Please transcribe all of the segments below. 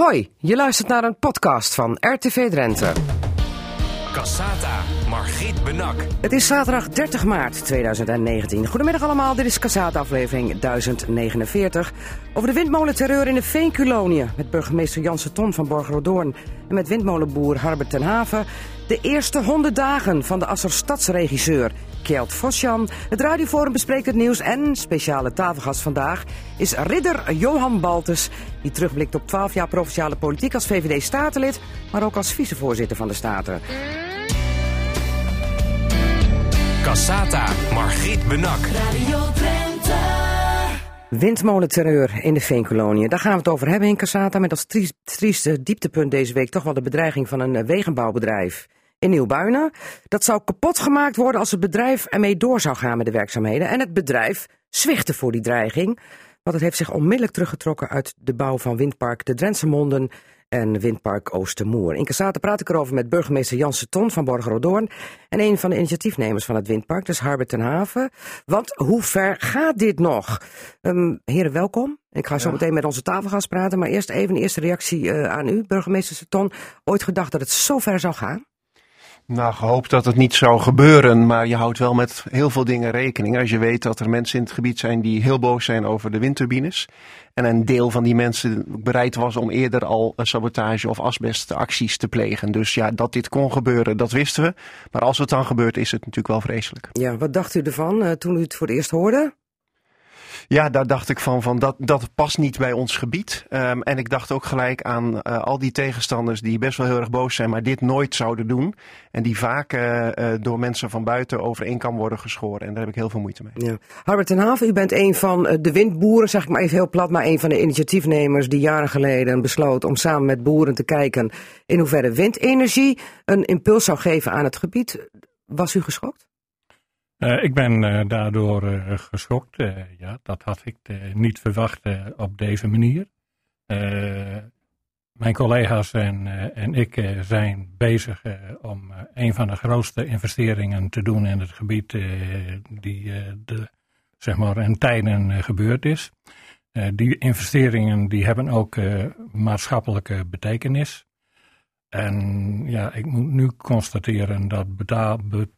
Hoi, je luistert naar een podcast van RTV Drenthe. Cassata, Margriet Benak. Het is zaterdag 30 maart 2019. Goedemiddag allemaal, dit is Cassata aflevering 1049 over de windmolenterreur in de Veenkulonië met burgemeester Janse Ton van Borgerodoorn en met windmolenboer Harbert ten Haven. De eerste 100 dagen van de Asser stadsregisseur Kjeld Vosjan. Het radioforum bespreekt het nieuws en speciale tafelgast vandaag is ridder Johan Baltes, die terugblikt op 12 jaar provinciale politiek als VVD-statenlid, maar ook als vicevoorzitter van de Staten. Cassata, Margriet Benak. Radio Drenthe. Windmolenterreur in de Veenkolonie. Daar gaan we het over hebben in Cassata. Met als triest- trieste dieptepunt deze week toch wel de bedreiging van een eh, wegenbouwbedrijf in Nieuwbuinen. Dat zou kapot gemaakt worden als het bedrijf ermee door zou gaan met de werkzaamheden. En het bedrijf zwichtte voor die dreiging. Want het heeft zich onmiddellijk teruggetrokken uit de bouw van windpark De Drentse Monden en windpark Oostermoer. In Cassata praat ik erover met burgemeester Janse Ton van Borgerodoorn en een van de initiatiefnemers van het windpark, dus Harbert ten Haven. Want hoe ver gaat dit nog? Ehm, heren, welkom. Ik ga zo meteen met onze tafelgast praten, maar eerst even een eerste reactie eh, aan u, burgemeester Ton. Ooit gedacht dat het zo ver zou gaan? Nou, gehoopt dat het niet zou gebeuren, maar je houdt wel met heel veel dingen rekening. Als je weet dat er mensen in het gebied zijn die heel boos zijn over de windturbines. En een deel van die mensen bereid was om eerder al sabotage of asbestacties te plegen. Dus ja, dat dit kon gebeuren, dat wisten we. Maar als het dan gebeurt, is het natuurlijk wel vreselijk. Ja, wat dacht u ervan eh, toen u het voor het eerst hoorde? Ja, daar dacht ik van, van dat, dat past niet bij ons gebied. Ehm, en ik dacht ook gelijk aan eh, al die tegenstanders die best wel heel erg boos zijn, maar dit nooit zouden doen. En die vaak eh, eh, door mensen van buiten overeen kan worden geschoren. En daar heb ik heel veel moeite mee. Ja. Harbert ten Haven, u bent een van de windboeren, zeg ik maar even heel plat, maar een van de initiatiefnemers die jaren geleden besloot om samen met boeren te kijken in hoeverre windenergie een impuls zou geven aan het gebied. Was u geschokt? Eh, ik ben eh, daardoor eh, geschokt. Ja, dat had ik niet verwacht op deze manier. Mijn collega's en, en ik zijn bezig om een van de grootste investeringen te doen in het gebied die de, zeg maar in tijden gebeurd is. Die investeringen die hebben ook maatschappelijke betekenis. En ja, ik moet nu constateren dat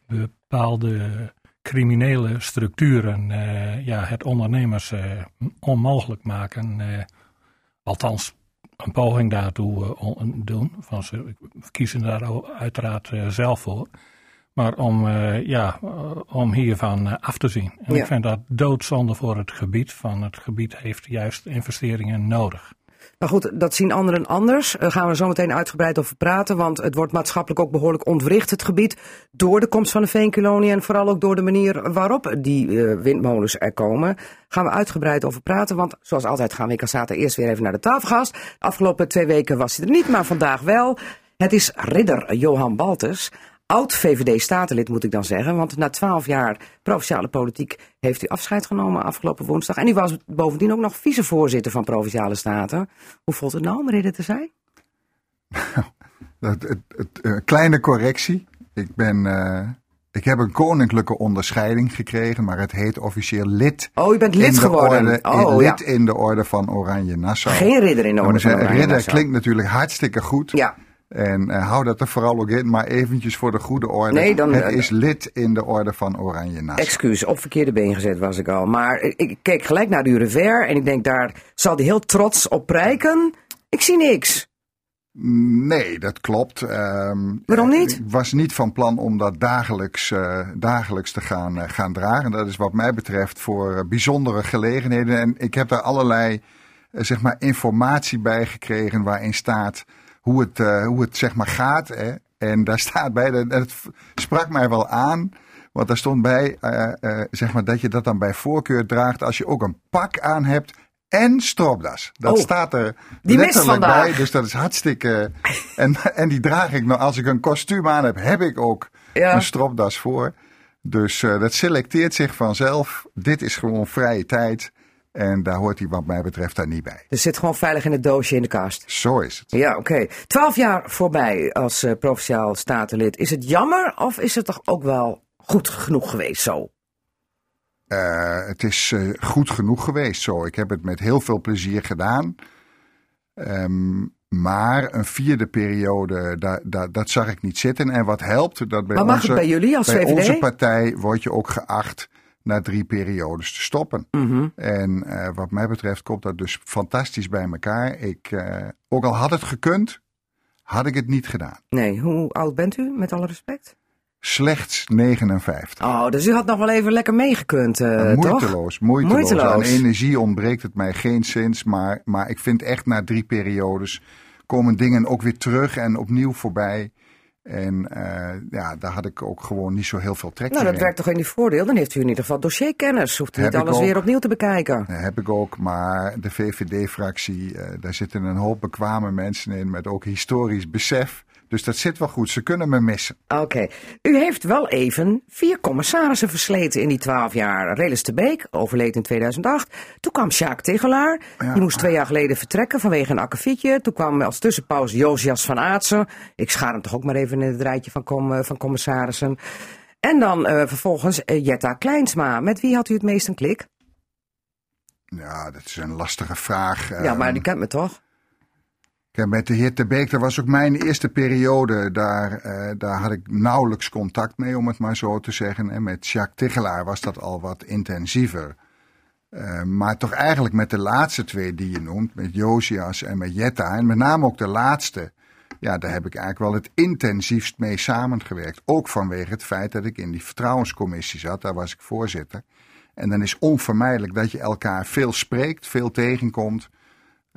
bepaalde criminele structuren eh, ja, het ondernemers eh, onmogelijk maken. eh, althans, een poging daartoe doen. Van ze kiezen daar uiteraard zelf voor. Maar om, ja, om hiervan af te zien. En Ja. ik vind dat doodzonde voor het gebied. Van het gebied heeft juist investeringen nodig. Maar goed, dat zien anderen anders. Daar gaan we zo meteen uitgebreid over praten, want het wordt maatschappelijk ook behoorlijk ontwricht, het gebied, door de komst van de veenkolonie en vooral ook door de manier waarop die eh, windmolens er komen. Gaan we uitgebreid over praten, want zoals altijd gaan we in Cassata eerst weer even naar de tafelgast. De afgelopen twee weken was hij er niet, maar vandaag wel. Het is ridder Johan Baltes. Oud VVD-statenlid moet ik dan zeggen, want na twaalf jaar provinciale politiek heeft u afscheid genomen afgelopen woensdag. En u was bovendien ook nog vicevoorzitter van Provinciale Staten. Hoe voelt het nou om ridder te zijn? Eh, kleine correctie. Ik, ben, eh, ik heb een koninklijke onderscheiding gekregen, maar het heet officieel lid. Oh, u bent lid de geworden. Orde, oh, ja. lid in de orde van Oranje Nassau. Geen ridder in de orde van Oranje Ridder Nassau. klinkt natuurlijk hartstikke goed. Ja, En eh, hou dat er vooral ook in, maar eventjes voor de goede orde. Nee, dan, het eh, is lid in de orde van Oranje Nassau. excuus, op verkeerde been gezet was ik al. Maar ik, ik keek gelijk naar de revers en ik denk, daar zal hij heel trots op prijken. Ik zie niks. Nee, dat klopt. Ehm, Waarom niet? Ik was niet van plan om dat dagelijks, eh, dagelijks te gaan, eh, gaan dragen. Dat is wat mij betreft voor eh, bijzondere gelegenheden. En ik heb daar allerlei eh, zeg maar, informatie bij gekregen waarin staat hoe het, eh, hoe het zeg maar, gaat. Hè. En daar staat bij, v- sprak mij wel aan. Want daar stond bij eh, eh, zeg maar, dat je dat dan bij voorkeur draagt als je ook een pak aan hebt en stropdas. Dat Oh, staat er letterlijk bij. Dus dat is hartstikke. En, en die draag ik nog. Als ik een kostuum aan heb, heb ik ook Ja. een stropdas voor. Dus dat selecteert zich vanzelf. Dit is gewoon vrije tijd. En daar hoort hij wat mij betreft daar niet bij. Dus zit gewoon veilig in het doosje in de kast. Zo is het. Ja, oké. Twaalf jaar voorbij als eh, provinciaal statenlid. Is het jammer of is het toch ook wel goed genoeg geweest zo? Eh, het is eh, goed genoeg geweest zo. Ik heb het met heel veel plezier gedaan. Ehm, Maar een vierde periode, dat zag ik niet zitten. En wat helpt, dat bij, Maar mag onze, het bij jullie als bij VVD? onze partij word je ook geacht na drie periodes te stoppen. Mhm. En eh, wat mij betreft komt dat dus fantastisch bij elkaar. Ik, eh, ook al had het gekund, had ik het niet gedaan. Nee, hoe oud bent u, met alle respect? Slechts 59. Oh, dus u had nog wel even lekker meegekund, toch? moeiteloos, moeiteloos. Moeiteloos. Aan energie ontbreekt het mij geen zins. Maar, maar ik vind echt na drie periodes komen dingen ook weer terug en opnieuw voorbij. En eh, ja, daar had ik ook gewoon niet zo heel veel trek Nou, meer dat in. werkt toch in uw voordeel? Dan heeft u in ieder geval dossierkennis. Hoeft u niet alles ook. weer opnieuw te bekijken. Dat heb ik ook, maar de VVD-fractie, eh, daar zitten een hoop bekwame mensen in met ook historisch besef. Dus dat zit wel goed. Ze kunnen me missen. Oké. U heeft wel even vier commissarissen versleten in die twaalf jaar. Relis de Beek, overleed in 2008. Toen kwam Sjaak Tegelaar. Ja. Die moest twee jaar geleden vertrekken vanwege een akkefietje. Toen kwam als tussenpauze Josias van Aartsen. Ik schaar hem toch ook maar even in het rijtje van, com- eh, van commissarissen. En dan eh, vervolgens eh, Jetta Kleinsma. Met wie had u het meest een klik? Ja, dat is een lastige vraag. ja, Ehm, maar die kent me toch? Kijk, met de heer Ter Beek, dat was ook mijn eerste periode. Daar, eh, daar had ik nauwelijks contact mee, om het maar zo te zeggen. En met Jacques Tigelaar was dat al wat intensiever. Eh, maar toch eigenlijk met de laatste twee die je noemt, met Josias en met Jetta. En met name ook de laatste. Ja, daar heb ik eigenlijk wel het intensiefst mee samengewerkt. Ook vanwege het feit dat ik in die vertrouwenscommissie zat. Daar was ik voorzitter. En dan is onvermijdelijk dat je elkaar veel spreekt, veel tegenkomt.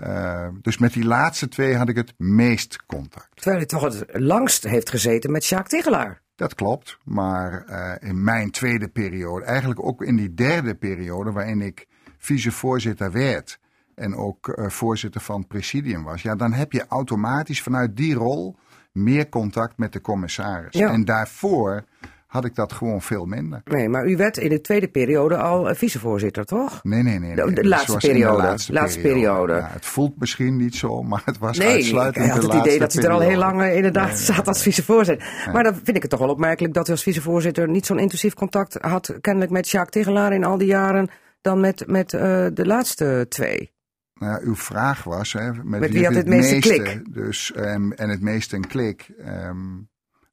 Eh, dus met die laatste twee had ik het meest contact. Terwijl u toch het langst heeft gezeten met Sjaak Tegelaar. Dat klopt, maar eh, in mijn tweede periode, eigenlijk ook in die derde periode waarin ik vicevoorzitter werd en ook eh, voorzitter van het presidium was, ja, dan heb je automatisch vanuit die rol meer contact met de commissaris. Ja. En daarvoor had ik dat gewoon veel minder. Nee, maar u werd in de tweede periode al eh, vicevoorzitter, toch? Nee, nee, nee. De- nee. de Dat laatste in de periode. laatste, periode. periode. Ja, het voelt misschien niet zo, maar het was Nee, ik uitsluitend had de het idee dat u er al heel periode. lang eh, inderdaad Nee, zat als vicevoorzitter. Maar dan vind ik het toch wel opmerkelijk dat u als vicevoorzitter niet zo'n intensief contact had, kennelijk met Jacques Tegelaar in al die jaren, dan met, met eh, de laatste twee. Nou ja, uw vraag was, hè, met, wie had het meeste klik? Dus, ehm, en het meeste een klik. ehm,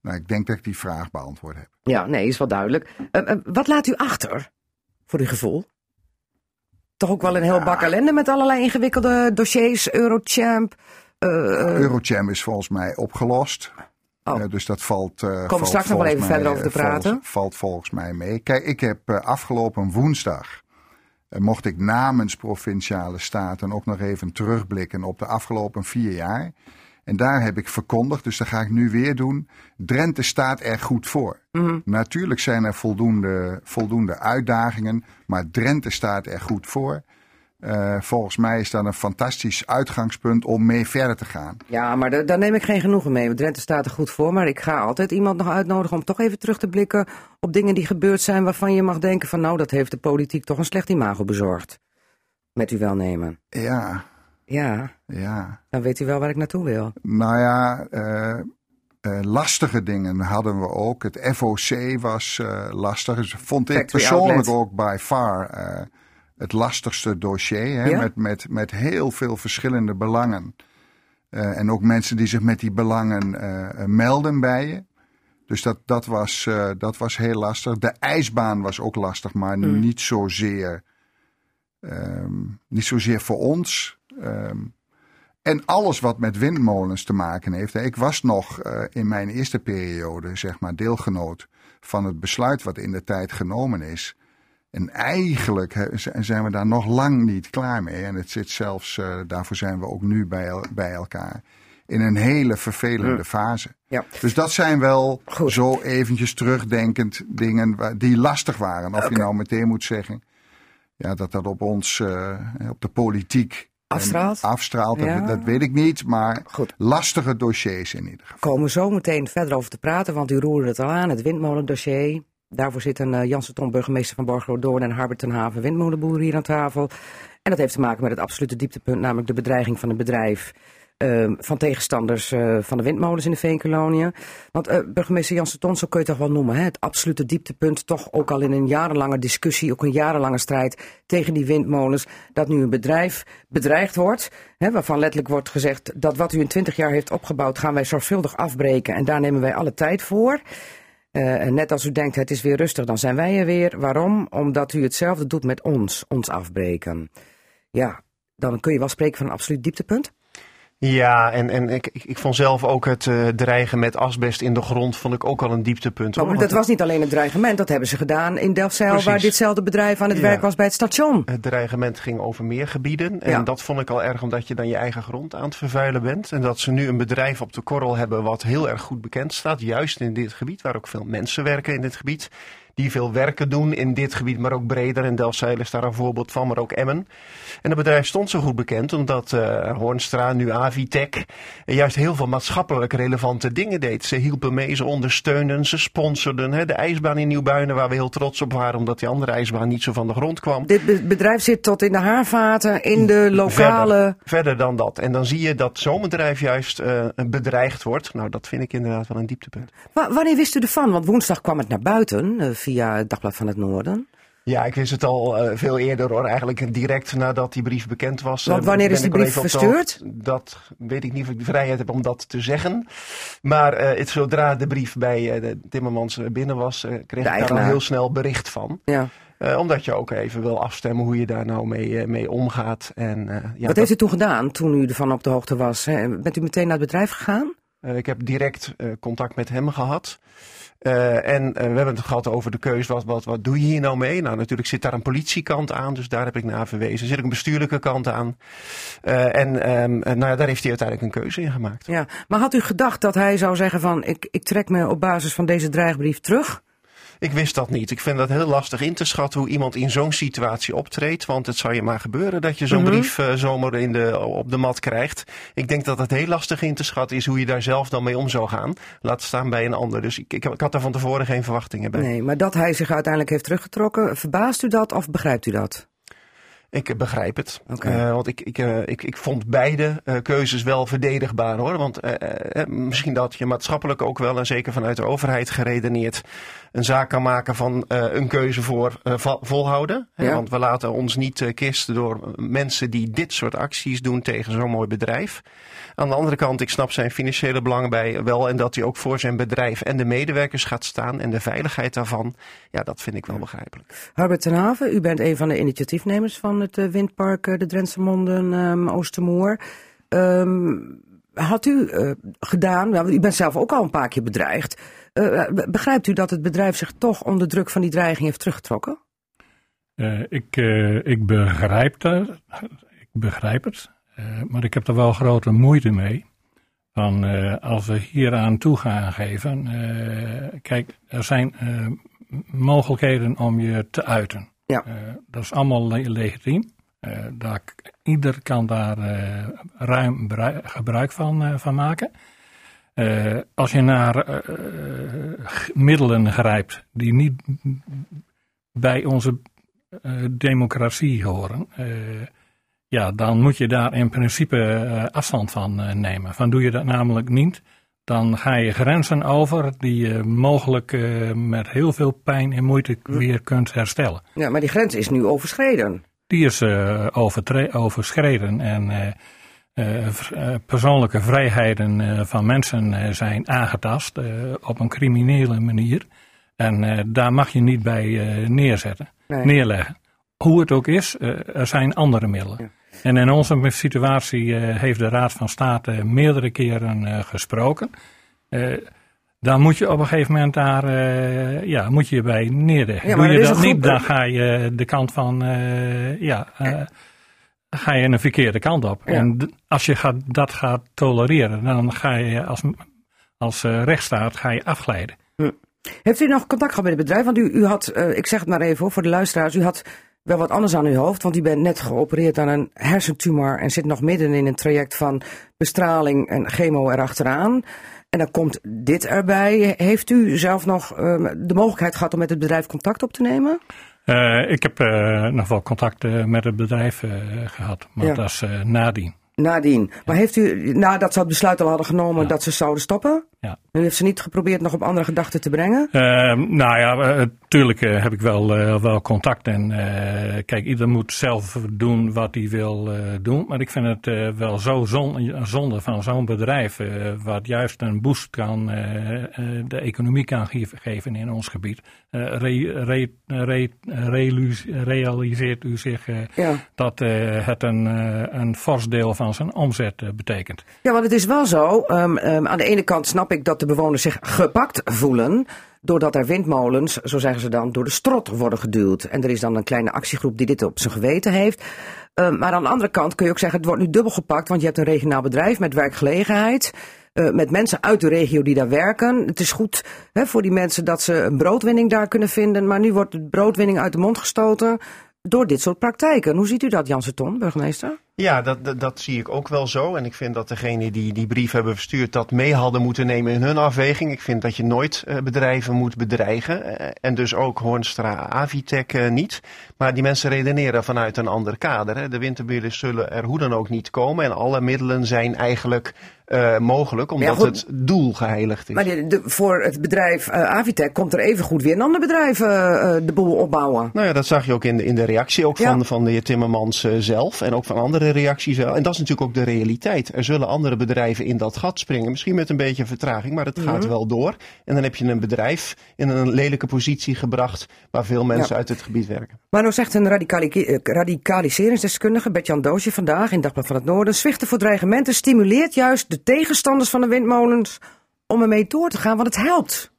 nou, ik denk dat ik die vraag beantwoord heb. Ja, nee, is wel duidelijk. Eh, eh, wat laat u achter, voor uw gevoel? Toch ook wel een heel bak ellende met allerlei ingewikkelde dossiers, Eurochamp. eh, Eurochamp is volgens mij opgelost. Oh. Dus dat valt. eh, we valt straks nog wel even mij, verder over te praten. valt volgens mij mee. Kijk, ik heb afgelopen woensdag. mocht ik namens provinciale staten ook nog even terugblikken op de afgelopen vier jaar. En daar heb ik verkondigd, dus dat ga ik nu weer doen. Drenthe staat er goed voor. Mhm. Natuurlijk zijn er voldoende, voldoende uitdagingen, maar Drenthe staat er goed voor. Eh, volgens mij is dat een fantastisch uitgangspunt om mee verder te gaan. Ja, maar da- daar neem ik geen genoegen mee. Drenthe staat er goed voor. Maar ik ga altijd iemand nog uitnodigen om toch even terug te blikken op dingen die gebeurd zijn waarvan je mag denken van nou, dat heeft de politiek toch een slecht imago bezorgd. Met uw welnemen. Ja, Ja, ja. dan weet u wel waar ik naartoe wil. Nou ja, eh, eh, lastige dingen hadden we ook. Het FOC was eh, lastig. Dus vond ik persoonlijk outlet. ook by far het lastigste dossier. Hè? Ja? Met, met, met heel veel verschillende belangen. En ook mensen die zich met die belangen melden bij je. Dus dat, dat, was, dat was heel lastig. De ijsbaan was ook lastig, maar Mm. niet zozeer, ehm, niet zozeer voor ons. Ehm, en alles wat met windmolens te maken heeft. Ik was nog eh, in mijn eerste periode, zeg maar, deelgenoot van het besluit wat in de tijd genomen is. En eigenlijk zijn we daar nog lang niet klaar mee. En het zit zelfs, eh, daarvoor zijn we ook nu bij, bij elkaar, in een hele vervelende fase. Ja. Dus dat zijn wel Goed. zo eventjes terugdenkend dingen die lastig waren. Of je nou meteen moet zeggen ja, dat dat op ons, eh, op de politiek Afstraalt? afstraalt. Ja. Dat, dat weet ik niet, maar Goed. lastige dossiers in ieder geval. Komen zo meteen verder over te praten, want u roerde het al aan, het windmolendossier. Daarvoor zitten uh, Janssen Tom, burgemeester van Borgerdoorn en Harbert ten Haven, windmolenboer hier aan tafel. En dat heeft te maken met het absolute dieptepunt, namelijk de bedreiging van een bedrijf uh, van tegenstanders uh, van de windmolens in de Veenkoloniën. Want uh, burgemeester Janssen Ton, zo kun je toch wel noemen, hè? het absolute dieptepunt, toch ook al in een jarenlange discussie, ook een jarenlange strijd tegen die windmolens, dat nu een bedrijf bedreigd wordt, hè, waarvan letterlijk wordt gezegd dat wat u in twintig jaar heeft opgebouwd, gaan wij zorgvuldig afbreken en daar nemen wij alle tijd voor. Uh, en net als u denkt, het is weer rustig, dan zijn wij er weer. Waarom? Omdat u hetzelfde doet met ons, ons afbreken. Ja, dan kun je wel spreken van een absoluut dieptepunt. Ja, en, en ik, ik vond zelf ook het uh, dreigen met asbest in de grond vond ik ook al een dieptepunt. Maar, maar dat was niet alleen het dreigement, dat hebben ze gedaan in Delfzijl, waar ditzelfde bedrijf aan het ja. werk was bij het station. Het dreigement ging over meer gebieden en ja. dat vond ik al erg omdat je dan je eigen grond aan het vervuilen bent. En dat ze nu een bedrijf op de korrel hebben wat heel erg goed bekend staat, juist in dit gebied, waar ook veel mensen werken in dit gebied die veel werken doen in dit gebied, maar ook breder. En Delfzijl is daar een voorbeeld van, maar ook Emmen. En het bedrijf stond zo goed bekend omdat uh, Hoornstra, nu Avitech, juist heel veel maatschappelijk relevante dingen deed. Ze hielpen mee, ze ondersteunden, ze sponsorden. Hè, de ijsbaan in Nieuwbuinen, waar we heel trots op waren, omdat die andere ijsbaan niet zo van de grond kwam. Dit bedrijf zit tot in de haarvaten, in de lokale... Verder, verder dan dat. En dan zie je dat zo'n bedrijf juist uh, bedreigd wordt. Nou, dat vind ik inderdaad wel een dieptepunt. W wanneer wist u ervan? Want woensdag kwam het naar buiten, uh, via het Dagblad van het Noorden. Ja, ik wist het al uh, veel eerder hoor. Eigenlijk direct nadat die brief bekend was. Want wanneer is die brief verstuurd? Dat weet ik niet of ik de vrijheid heb om dat te zeggen. Maar uh, het, zodra de brief bij uh, de Timmermans binnen was, kreeg ik daar al heel snel bericht van. Ja. omdat je ook even wil afstemmen hoe je daar nou mee, mee omgaat. En, ja, Wat dat... heeft u toen gedaan toen u ervan op de hoogte was? Hè? Bent u meteen naar het bedrijf gegaan? ik heb direct contact met hem gehad. Uh, en uh, we hebben het gehad over de keuze, wat, wat, wat doe je hier nou mee? Nou, natuurlijk zit daar een politiekant aan, dus daar heb ik naar verwezen. Er zit ook een bestuurlijke kant aan. Uh, en um, nou ja, daar heeft hij uiteindelijk een keuze in gemaakt. Ja, maar had u gedacht dat hij zou zeggen van, ik, ik trek me op basis van deze dreigbrief terug? Ik wist dat niet. Ik vind dat heel lastig in te schatten hoe iemand in zo'n situatie optreedt. Want het zou je maar gebeuren dat je zo'n mm -hmm. brief uh, zomaar in de, op de mat krijgt. Ik denk dat het heel lastig in te schatten is hoe je daar zelf dan mee om zou gaan. Laat staan bij een ander. Dus ik, ik, ik had daar van tevoren geen verwachtingen bij. Nee, maar dat hij zich uiteindelijk heeft teruggetrokken, verbaast u dat of begrijpt u dat? Ik begrijp het. Okay. Uh, want ik, ik, uh, ik, ik vond beide uh, keuzes wel verdedigbaar hoor. Want misschien dat je maatschappelijk ook wel, en zeker vanuit de overheid geredeneerd, een zaak kan maken van een keuze voor volhouden. Ja. Want we laten ons niet kisten door mensen die dit soort acties doen tegen zo'n mooi bedrijf. Aan de andere kant, ik snap zijn financiële belangen bij wel. En dat hij ook voor zijn bedrijf en de medewerkers gaat staan. En de veiligheid daarvan. Ja, dat vind ik wel begrijpelijk. Herbert ten Haven, u bent een van de initiatiefnemers van het windpark de Drentse Monden um, Oostermoer. Um, had u uh, gedaan, nou, u bent zelf ook al een paar keer bedreigd. Uh, begrijpt u dat het bedrijf zich toch onder druk van die dreiging heeft teruggetrokken? Uh, ik, ik begrijp dat. Ik begrijp het. Maar ik heb er wel grote moeite mee. Van, als we hier aan toe gaan geven. Kijk, er zijn mogelijkheden om je te uiten. Ja. dat is allemaal le legitiem. Daar, ieder kan daar ruim gebruik van, van maken. als je naar middelen grijpt die niet bij onze democratie horen ja, dan moet je daar in principe afstand van nemen. Van doe je dat namelijk niet, dan ga je grenzen over die je mogelijk uh, met heel veel pijn en moeite weer kunt herstellen. Ja, maar die grens is nu overschreden. Die is overschreden en persoonlijke vrijheden van mensen zijn aangetast op een criminele manier. En daar mag je niet bij neerzetten, nee. neerleggen. Hoe het ook is, er zijn andere middelen. Ja. En in onze situatie heeft de Raad van State meerdere keren gesproken. Uh, dan moet je op een gegeven moment daar ja, moet je bij neerleggen. Ja, Doe je dat niet, dan ga je de kant van ja, ga je een verkeerde kant op. Ja. En als je gaat, dat gaat tolereren, dan ga je als, als rechtsstaat ga je afglijden. Hm. Heeft u nog contact gehad met het bedrijf? Want u, u had, ik zeg het maar even voor de luisteraars, u had wel wat anders aan uw hoofd, want u bent net geopereerd aan een hersentumor en zit nog midden in een traject van bestraling en chemo erachteraan. En dan komt dit erbij. Heeft u zelf nog uh, de mogelijkheid gehad om met het bedrijf contact op te nemen? Uh, ik heb uh, nog wel contact met het bedrijf gehad, maar ja. dat is nadien. Nadien. Maar heeft u, nadat ze het besluit al hadden genomen Ja. dat ze zouden stoppen? Ja. U heeft ze niet geprobeerd nog op andere gedachten te brengen? Ehm, nou ja, natuurlijk heb ik wel, eh, wel contact. En eh, kijk, ieder moet zelf doen wat hij wil eh, doen. Maar ik vind het eh, wel zo zon, zonde van zo'n bedrijf. eh, wat juist een boost kan, eh, eh, de economie kan ge- geven in ons gebied. Eh, re- re- re- realis- realiseert u zich eh, Ja. dat eh, het een, een fors deel van zijn omzet betekent. Ja, want het is wel zo. ehm, ehm, aan de ene kant snap ik dat de bewoners zich gepakt voelen. Doordat er windmolens, zo zeggen ze dan, door de strot worden geduwd. En er is dan een kleine actiegroep die dit op zijn geweten heeft. Ehm, maar aan de andere kant kun je ook zeggen, het wordt nu dubbel gepakt. Want je hebt een regionaal bedrijf met werkgelegenheid. Eh, met mensen uit de regio die daar werken. Het is goed hè, voor die mensen dat ze een broodwinning daar kunnen vinden. Maar nu wordt de broodwinning uit de mond gestoten door dit soort praktijken. Hoe ziet u dat, Jan Ton, burgemeester? Ja, dat, dat, zie ik ook wel zo. En ik vind dat degenen die die brief hebben verstuurd dat mee hadden moeten nemen in hun afweging. Ik vind dat je nooit eh, bedrijven moet bedreigen. Eh, en dus ook Hoornstra Avitec niet. Maar die mensen redeneren vanuit een ander kader. De winterburen zullen er hoe dan ook niet komen. En alle middelen zijn eigenlijk eh, mogelijk, omdat goed. het doel geheiligd is. Maar de, de- voor het bedrijf Avitec komt er even goed weer een ander bedrijf eh, de boel opbouwen. Nou ja, dat zag je ook in de, in de reactie ook Ja. van, van de heer Timmermans zelf en ook van andere reacties wel. En dat is natuurlijk ook de realiteit. Er zullen andere bedrijven in dat gat springen, misschien met een beetje vertraging, maar het gaat Mhm. wel door. En dan heb je een bedrijf in een lelijke positie gebracht waar veel mensen Ja. uit het gebied werken. Maar nou zegt een radicali- radicaliseringsdeskundige, Bert-Jan Doosje vandaag in Dagblad van het Noorden, zwichten voor dreigementen stimuleert juist de tegenstanders van de windmolens om ermee door te gaan, want het helpt.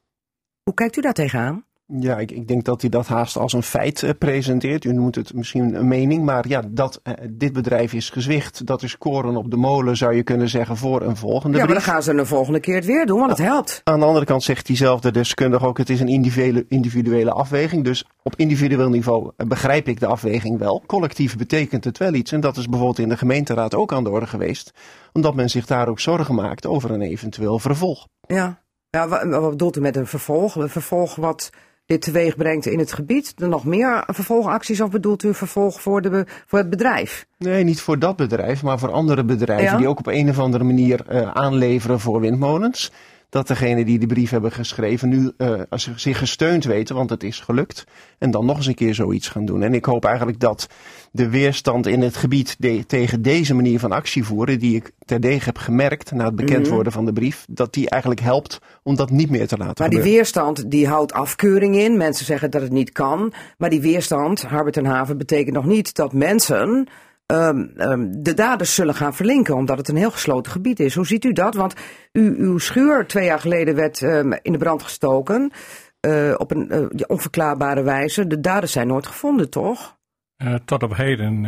Hoe kijkt u daar tegenaan? Ja, ik, ik denk dat hij dat haast als een feit eh, presenteert. U noemt het misschien een mening, maar ja, dat eh, dit bedrijf is gezwicht, dat is koren op de molen, zou je kunnen zeggen, voor een volgende Ja, maar dan gaan ze de volgende keer het weer doen, want het helpt. Aan de andere kant zegt diezelfde deskundige ook, het is een individuele, individuele afweging. Dus op individueel niveau eh, begrijp ik de afweging wel. Collectief betekent het wel iets. En dat is bijvoorbeeld in de gemeenteraad ook aan de orde geweest. Omdat men zich daar ook zorgen maakt over een eventueel vervolg. Ja, ja wat, wat bedoelt u met een vervolg? Een vervolg wat dit teweeg brengt in het gebied? Er nog meer vervolgacties of bedoelt u vervolg voor, de, voor het bedrijf? Nee, niet voor dat bedrijf, maar voor andere bedrijven Ja. die ook op een of andere manier eh, aanleveren voor windmolens. Dat degenen die de brief hebben geschreven nu ze zich gesteund weten, want het is gelukt. En dan nog eens een keer zoiets gaan doen. En ik hoop eigenlijk dat de weerstand in het gebied de- tegen deze manier van actie voeren, die ik terdege heb gemerkt na het bekend Mhm. worden van de brief, dat die eigenlijk helpt om dat niet meer te laten Maar die gebeuren. weerstand die houdt afkeuring in. Mensen zeggen dat het niet kan. Maar die weerstand, Harbert en Haven, betekent nog niet dat mensen ehm, ehm, de daders zullen gaan verlinken. Omdat het een heel gesloten gebied is. Hoe ziet u dat? Want u, uw schuur twee jaar geleden werd ehm, in de brand gestoken. eh, op een eh, onverklaarbare wijze. De daders zijn nooit gevonden, toch? Eh, tot op heden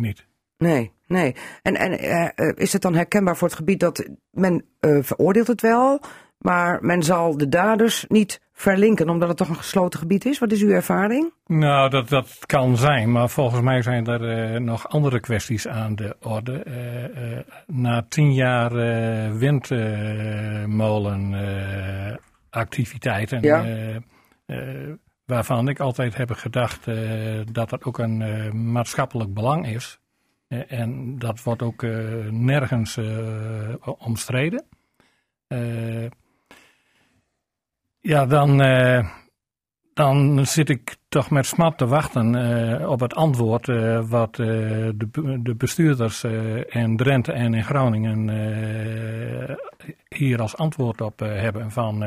niet. Nee, nee. En, en is het dan herkenbaar voor het gebied dat men veroordeelt het wel, maar men zal de daders niet verlinken omdat het toch een gesloten gebied is? Wat is uw ervaring? Nou, dat, dat kan zijn, maar volgens mij zijn er eh, nog andere kwesties aan de orde. Eh, eh, na tien jaar windmolenactiviteiten, Ja. waarvan ik altijd heb gedacht dat dat ook een maatschappelijk belang is. En dat wordt ook nergens omstreden. Ja, dan, eh, dan zit ik toch met smart te wachten eh, op het antwoord eh, wat de, de bestuurders in Drenthe en in Groningen hier als antwoord op hebben. Van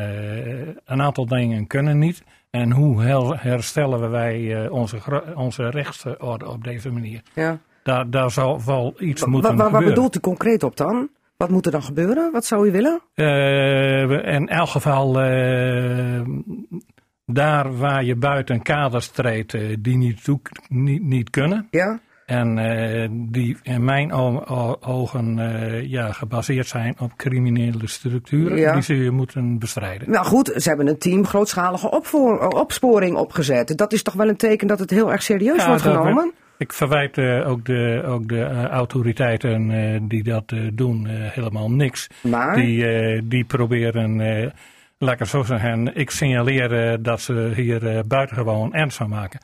een aantal dingen kunnen niet. En hoe herstellen wij onze, onze rechtsorde op deze manier? Ja. Daar, daar zal wel iets moeten gebeuren. bedoelt u concreet op dan? Wat moet er dan gebeuren? Wat zou u willen? Eh, in elk geval, eh, daar waar je buiten kaders treedt eh, die niet, toe, niet, niet kunnen. Ja? En die in mijn ogen ja, gebaseerd zijn op criminele structuren. Ja. Die je moeten bestrijden. Nou goed, ze hebben een team grootschalige opsporing opgezet. Dat is toch wel een teken dat het heel erg serieus Ja, wordt genomen? Ik verwijt eh, ook de, ook de eh, autoriteiten eh, die dat doen helemaal niks. Maar, Die, die proberen, laat ik het zo zeggen, ik signaleer dat ze hier buitengewoon ernst van maken.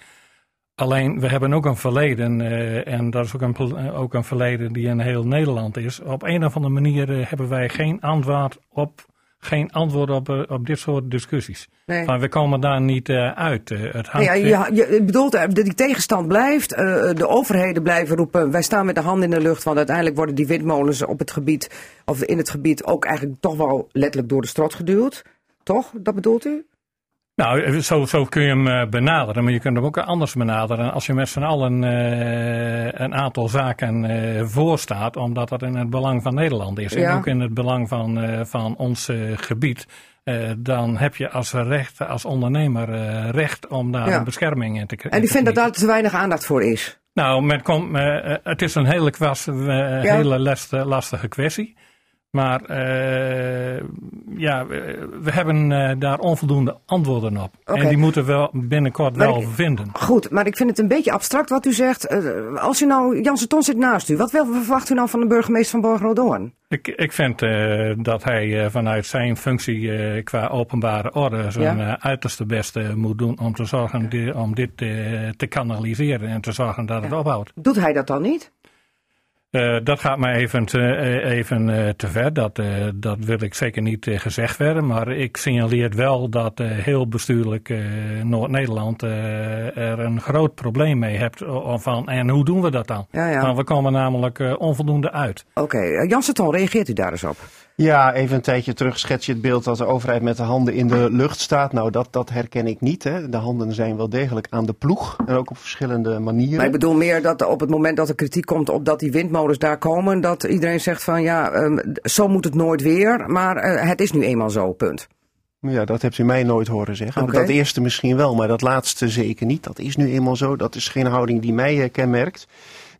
Alleen, we hebben ook een verleden, en dat is ook een, ook een verleden die in heel Nederland is. Op een of andere manier hebben wij geen antwoord op, geen antwoord op, uh, op dit soort discussies. Nee. Van, we komen daar niet uit. het hangt, ja, je, je bedoelt dat die tegenstand blijft, de overheden blijven roepen, wij staan met de hand in de lucht, want uiteindelijk worden die windmolens op het gebied, of in het gebied ook eigenlijk toch wel letterlijk door de strot geduwd. Toch? Dat bedoelt u? Nou, zo, zo kun je hem uh, benaderen, maar je kunt hem ook anders benaderen. Als je met z'n allen uh, een aantal zaken uh, voorstaat, omdat dat in het belang van Nederland is Ja. en ook in het belang van, van ons gebied, dan heb je als recht, als ondernemer recht om daar Ja. een bescherming in te krijgen. En u vindt dat daar te weinig aandacht voor is? Nou, men komt, het is een hele, kwas, hele lastige, lastige kwestie. Maar uh, ja, we, hebben uh, daar onvoldoende antwoorden op. En die moeten we wel binnenkort Maar wel ik- vinden. Goed, maar ik vind het een beetje abstract wat u zegt. Eh, als u nou, Janssen Ton zit naast u, wat wel verwacht u nou van de burgemeester van Borger-Rodoorn? Ik, ik vind dat hij vanuit zijn functie qua openbare orde zijn Ja. uiterste beste moet doen om, te zorgen di- om dit te kanaliseren en te zorgen dat het ophoudt. Doet hij dat dan niet? Uh, dat gaat mij even te, uh, even, uh, te ver. Dat, uh, dat wil ik zeker niet gezegd werden. Maar ik signaleer wel dat heel bestuurlijk Noord-Nederland er een groot probleem mee hebt. uh, Van, en hoe doen we dat dan? Ja, ja. Want we komen namelijk onvoldoende uit. Oké, okay. Janssen Ton, reageert u daar eens op? Ja, even een tijdje terug schets je het beeld dat de overheid met de handen in de lucht staat. Nou, dat, dat herken ik niet. Hè. De handen zijn wel degelijk aan de ploeg. En ook op verschillende manieren. Maar ik bedoel meer dat op het moment dat er kritiek komt op dat die windmolens daar komen, dat iedereen zegt van ja, um, zo moet het nooit weer. Maar uh, het is nu eenmaal zo, punt. Ja, dat hebt u mij nooit horen zeggen. Dat eerste misschien wel, maar dat laatste zeker niet. Dat is nu eenmaal zo. Dat is geen houding die mij uh, kenmerkt.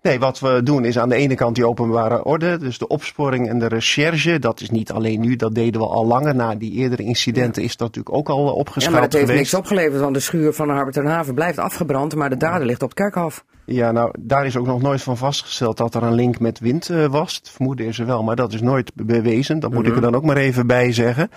Nee, wat we doen is aan de ene kant die openbare orde, dus de opsporing en de recherche. Dat is niet alleen nu, dat deden we al langer. Na die eerdere incidenten is dat natuurlijk ook al Ja, opgeschaald maar dat heeft geweest. niks opgeleverd, want de schuur van Harbert en Haven blijft afgebrand, maar de dader ligt op het kerkhof. Ja, nou, daar is ook nog nooit van vastgesteld dat er een link met wind uh, was. Het vermoeden is er wel, maar dat is nooit bewezen. Dat moet Mhm. ik er dan ook maar even bij zeggen.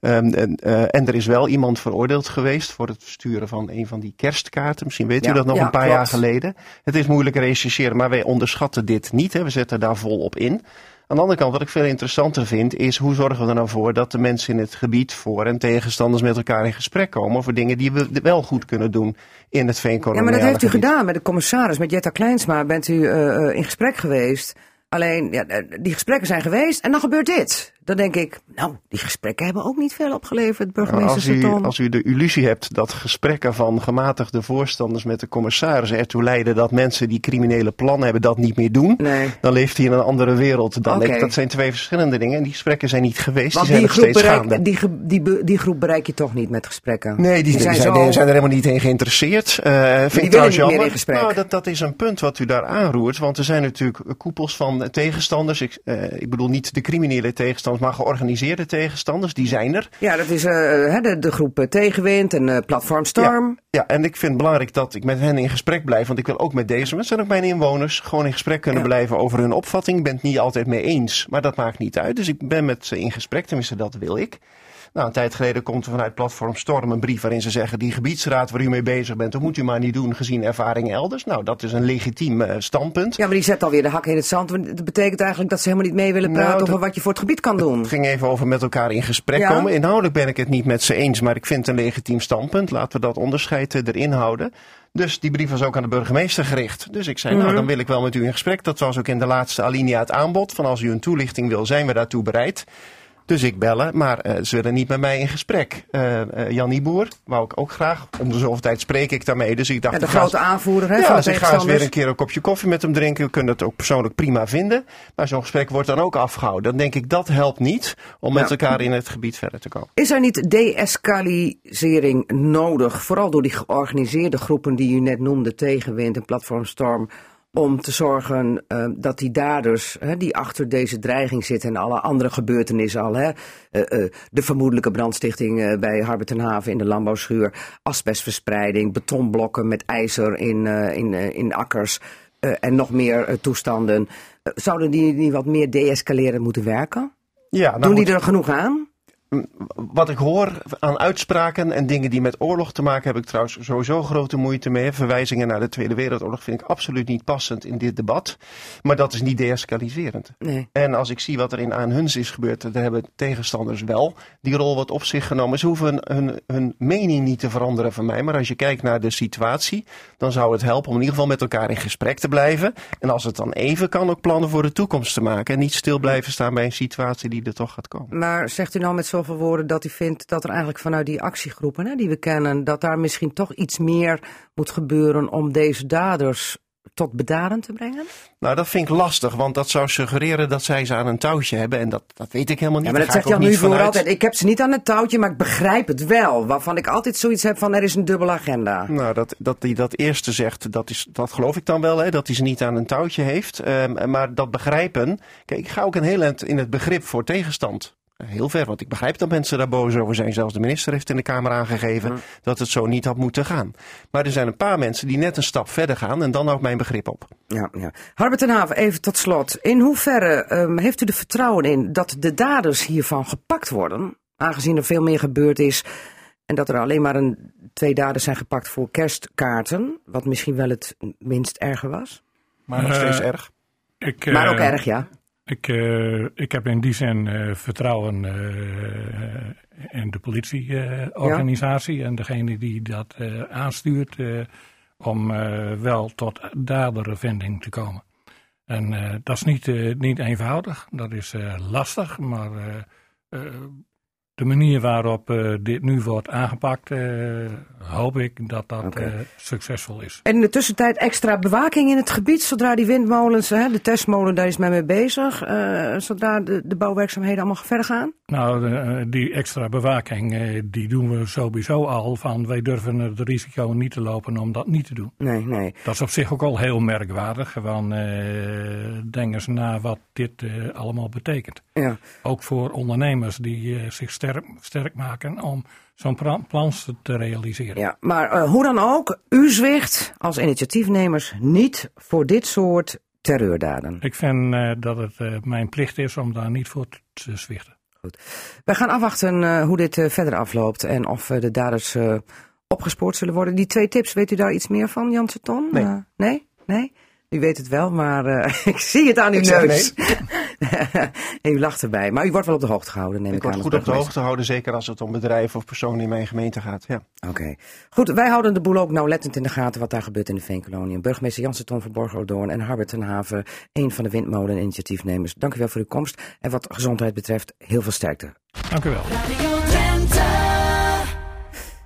Um, en, uh, en er is wel iemand veroordeeld geweest voor het versturen van een van die kerstkaarten. Misschien weet Ja, u dat nog ja, een paar klopt. jaar geleden. Het is moeilijk rechercheren, maar wij onderschatten dit niet. Hè. We zetten daar vol op in. Aan de andere kant, wat ik veel interessanter vind, is hoe zorgen we er nou voor dat de mensen in het gebied voor en tegenstanders met elkaar in gesprek komen over dingen die we wel goed kunnen doen in het Ja, veenkoloniale maar dat heeft u gebied. gedaan met de commissaris, met Jetta Kleinsma. Bent u uh, in gesprek geweest. Alleen, ja, eh, die gesprekken zijn geweest en dan gebeurt dit. Dan denk ik, nou, die gesprekken hebben ook niet veel opgeleverd, burgemeester als u, Saton. als u de illusie hebt dat gesprekken van gematigde voorstanders met de commissaris ertoe leiden dat mensen die criminele plannen hebben dat niet meer doen, Nee. dan leeft hij in een andere wereld dan ik. Dat zijn twee verschillende dingen en die gesprekken zijn niet geweest, Want die zijn die nog groep, steeds bereik, gaande. die, die, die groep bereik je toch niet met gesprekken? Nee, die, zijn, zo- zijn er helemaal niet in geïnteresseerd. Uh, vind ik niet trouwens meer jammer. Nou, dat, dat is een punt wat u daar aanroert. Want er zijn natuurlijk koepels van tegenstanders. Ik, uh, ik bedoel niet de criminele tegenstanders, maar georganiseerde tegenstanders. Die zijn er. Ja, dat is uh, de, de groep uh, Tegenwind en uh, Platform Storm. Ja, en ik vind het belangrijk dat ik met hen in gesprek blijf. Want ik wil ook met deze mensen en ook mijn inwoners gewoon in gesprek kunnen Ja. blijven over hun opvatting. Ik ben het niet altijd mee eens, maar dat maakt niet uit. Dus ik ben met ze in gesprek, tenminste dat wil ik. Nou, een tijd geleden komt er vanuit Platform Storm een brief waarin ze zeggen: die gebiedsraad waar u mee bezig bent, dat moet u maar niet doen gezien ervaring elders. Nou, dat is een legitiem uh, standpunt. Ja, maar die zet alweer de hak in het zand. want Dat betekent eigenlijk dat ze helemaal niet mee willen Nou, praten over wat je voor het gebied kan doen. Het ging even over met elkaar in gesprek Ja. komen. Inhoudelijk ben ik het niet met ze eens, maar ik vind het een legitiem standpunt. Laten we dat onderscheid eh, erin houden. Dus die brief was ook aan de burgemeester gericht. Dus ik zei, Mhm. nou dan wil ik wel met u in gesprek. Dat was ook in de laatste alinea het aanbod. Van als u een toelichting wil, zijn we daartoe bereid. Dus ik bellen, maar eh, ze willen niet met mij in gesprek. Eh eh, Jannie Boer, wou ik ook graag. Om de zoveel tijd spreek ik daarmee. Dus ik dacht, Ja, de grote aanvoerder hè, ja, dus ik ga eens weer een keer een kopje koffie met hem drinken. We kunnen het ook persoonlijk prima vinden. Maar zo'n gesprek wordt dan ook afgehouden. Dan denk ik, dat helpt niet om met elkaar in het gebied verder te komen. Is er niet de-escalisering nodig, vooral door die georganiseerde groepen die u net noemde, Tegenwind en Platform Storm, om te zorgen uh, dat die daders hè, die achter deze dreiging zitten en alle andere gebeurtenissen al, hè, uh, uh, de vermoedelijke brandstichting bij Harbert en Haven in de landbouwschuur, asbestverspreiding, betonblokken met ijzer in, in, in akkers en nog meer toestanden, zouden die niet wat meer deescaleren moeten werken? Ja, nou Doen die er genoeg aan? Wat ik hoor aan uitspraken en dingen die met oorlog te maken hebben, heb ik trouwens sowieso grote moeite mee. Verwijzingen naar de Tweede Wereldoorlog vind ik absoluut niet passend in dit debat. Maar dat is niet deescaliserend. Nee. En als ik zie wat er in Aan-Huns is gebeurd, daar hebben tegenstanders wel die rol wat op zich genomen. Ze hoeven hun, hun mening niet te veranderen van mij. Maar als je kijkt naar de situatie, dan zou het helpen om in ieder geval met elkaar in gesprek te blijven. En als het dan even kan, ook plannen voor de toekomst te maken. En niet stil blijven staan bij een situatie die er toch gaat komen. Maar zegt u nou met dat u vindt dat er eigenlijk vanuit die actiegroepen hè, die we kennen, dat daar misschien toch iets meer moet gebeuren om deze daders tot bedaren te brengen? Nou, dat vind ik lastig, want dat zou suggereren dat zij ze aan een touwtje hebben. En dat, dat weet ik helemaal niet. Ja, maar dat zegt ook nu voor altijd. Ik heb ze niet aan het touwtje, maar ik begrijp het wel. Waarvan ik altijd zoiets heb van er is een dubbele agenda. Nou, dat, dat hij dat eerste zegt, dat, is, dat geloof ik dan wel, hè, dat hij ze niet aan een touwtje heeft. Ehm, maar dat begrijpen, kijk, ik ga ook een heel eind in het begrip voor tegenstand. Heel ver, want ik begrijp dat mensen daar boos over zijn. Zelfs de minister heeft in de Kamer aangegeven dat het zo niet had moeten gaan. Maar er zijn een paar mensen die net een stap verder gaan en dan houdt mijn begrip op. Ja, ja. Harbert ten Haven, even tot slot. In hoeverre ehm, heeft u er vertrouwen in dat de daders hiervan gepakt worden? Aangezien er veel meer gebeurd is en dat er alleen maar een, twee daders zijn gepakt voor kerstkaarten. Wat misschien wel het minst erge was. Maar nog Eh, steeds erg. Ik, Maar eh, ook erg, ja. Ik, eh, ik heb in die zin eh, vertrouwen eh, in de politieorganisatie en degene die dat aanstuurt om wel tot dadervinding te komen. En dat is niet, niet eenvoudig, dat is lastig, maar de manier waarop eh, dit nu wordt aangepakt, eh, hoop ik dat dat eh, succesvol is. En in de tussentijd extra bewaking in het gebied, zodra die windmolens, hè, de testmolen, daar is men mee bezig. eh, zodra de, de bouwwerkzaamheden allemaal verder gaan. Nou, die extra bewaking, eh, die doen we sowieso al. Van wij durven het risico niet te lopen om dat niet te doen. Nee, nee. Dat is op zich ook al heel merkwaardig. Gewoon eh denk eens na wat dit allemaal betekent. Ja. Ook voor ondernemers die eh, zich sterk, sterk maken om zo'n plan te realiseren. Ja, maar eh, hoe dan ook, u zwicht als initiatiefnemers niet voor dit soort terreurdaden. Ik vind eh, dat het eh, mijn plicht is om daar niet voor te zwichten. Wij gaan afwachten eh, hoe dit eh, verder afloopt en of de daders eh, opgespoord zullen worden. Die twee tips, weet u daar iets meer van, Janse Ton? Nee. Eh, nee? Nee? U weet het wel, maar eh, ik zie het aan uw Ik neus. en u lacht erbij. Maar u wordt wel op de hoogte gehouden, neem ik, Ik word aan. goed op de hoogte houden, zeker als het om bedrijven of personen in mijn gemeente gaat. Ja. Oké. Goed, wij houden de boel ook nauwlettend in de gaten wat daar gebeurt in de Veenkolonie. Burgemeester Jansen Ton van Borgerdoorn en Harbert ten Haven, een van de windmolen-initiatiefnemers. Dank u wel voor uw komst. En wat gezondheid betreft, heel veel sterkte. Dank u wel.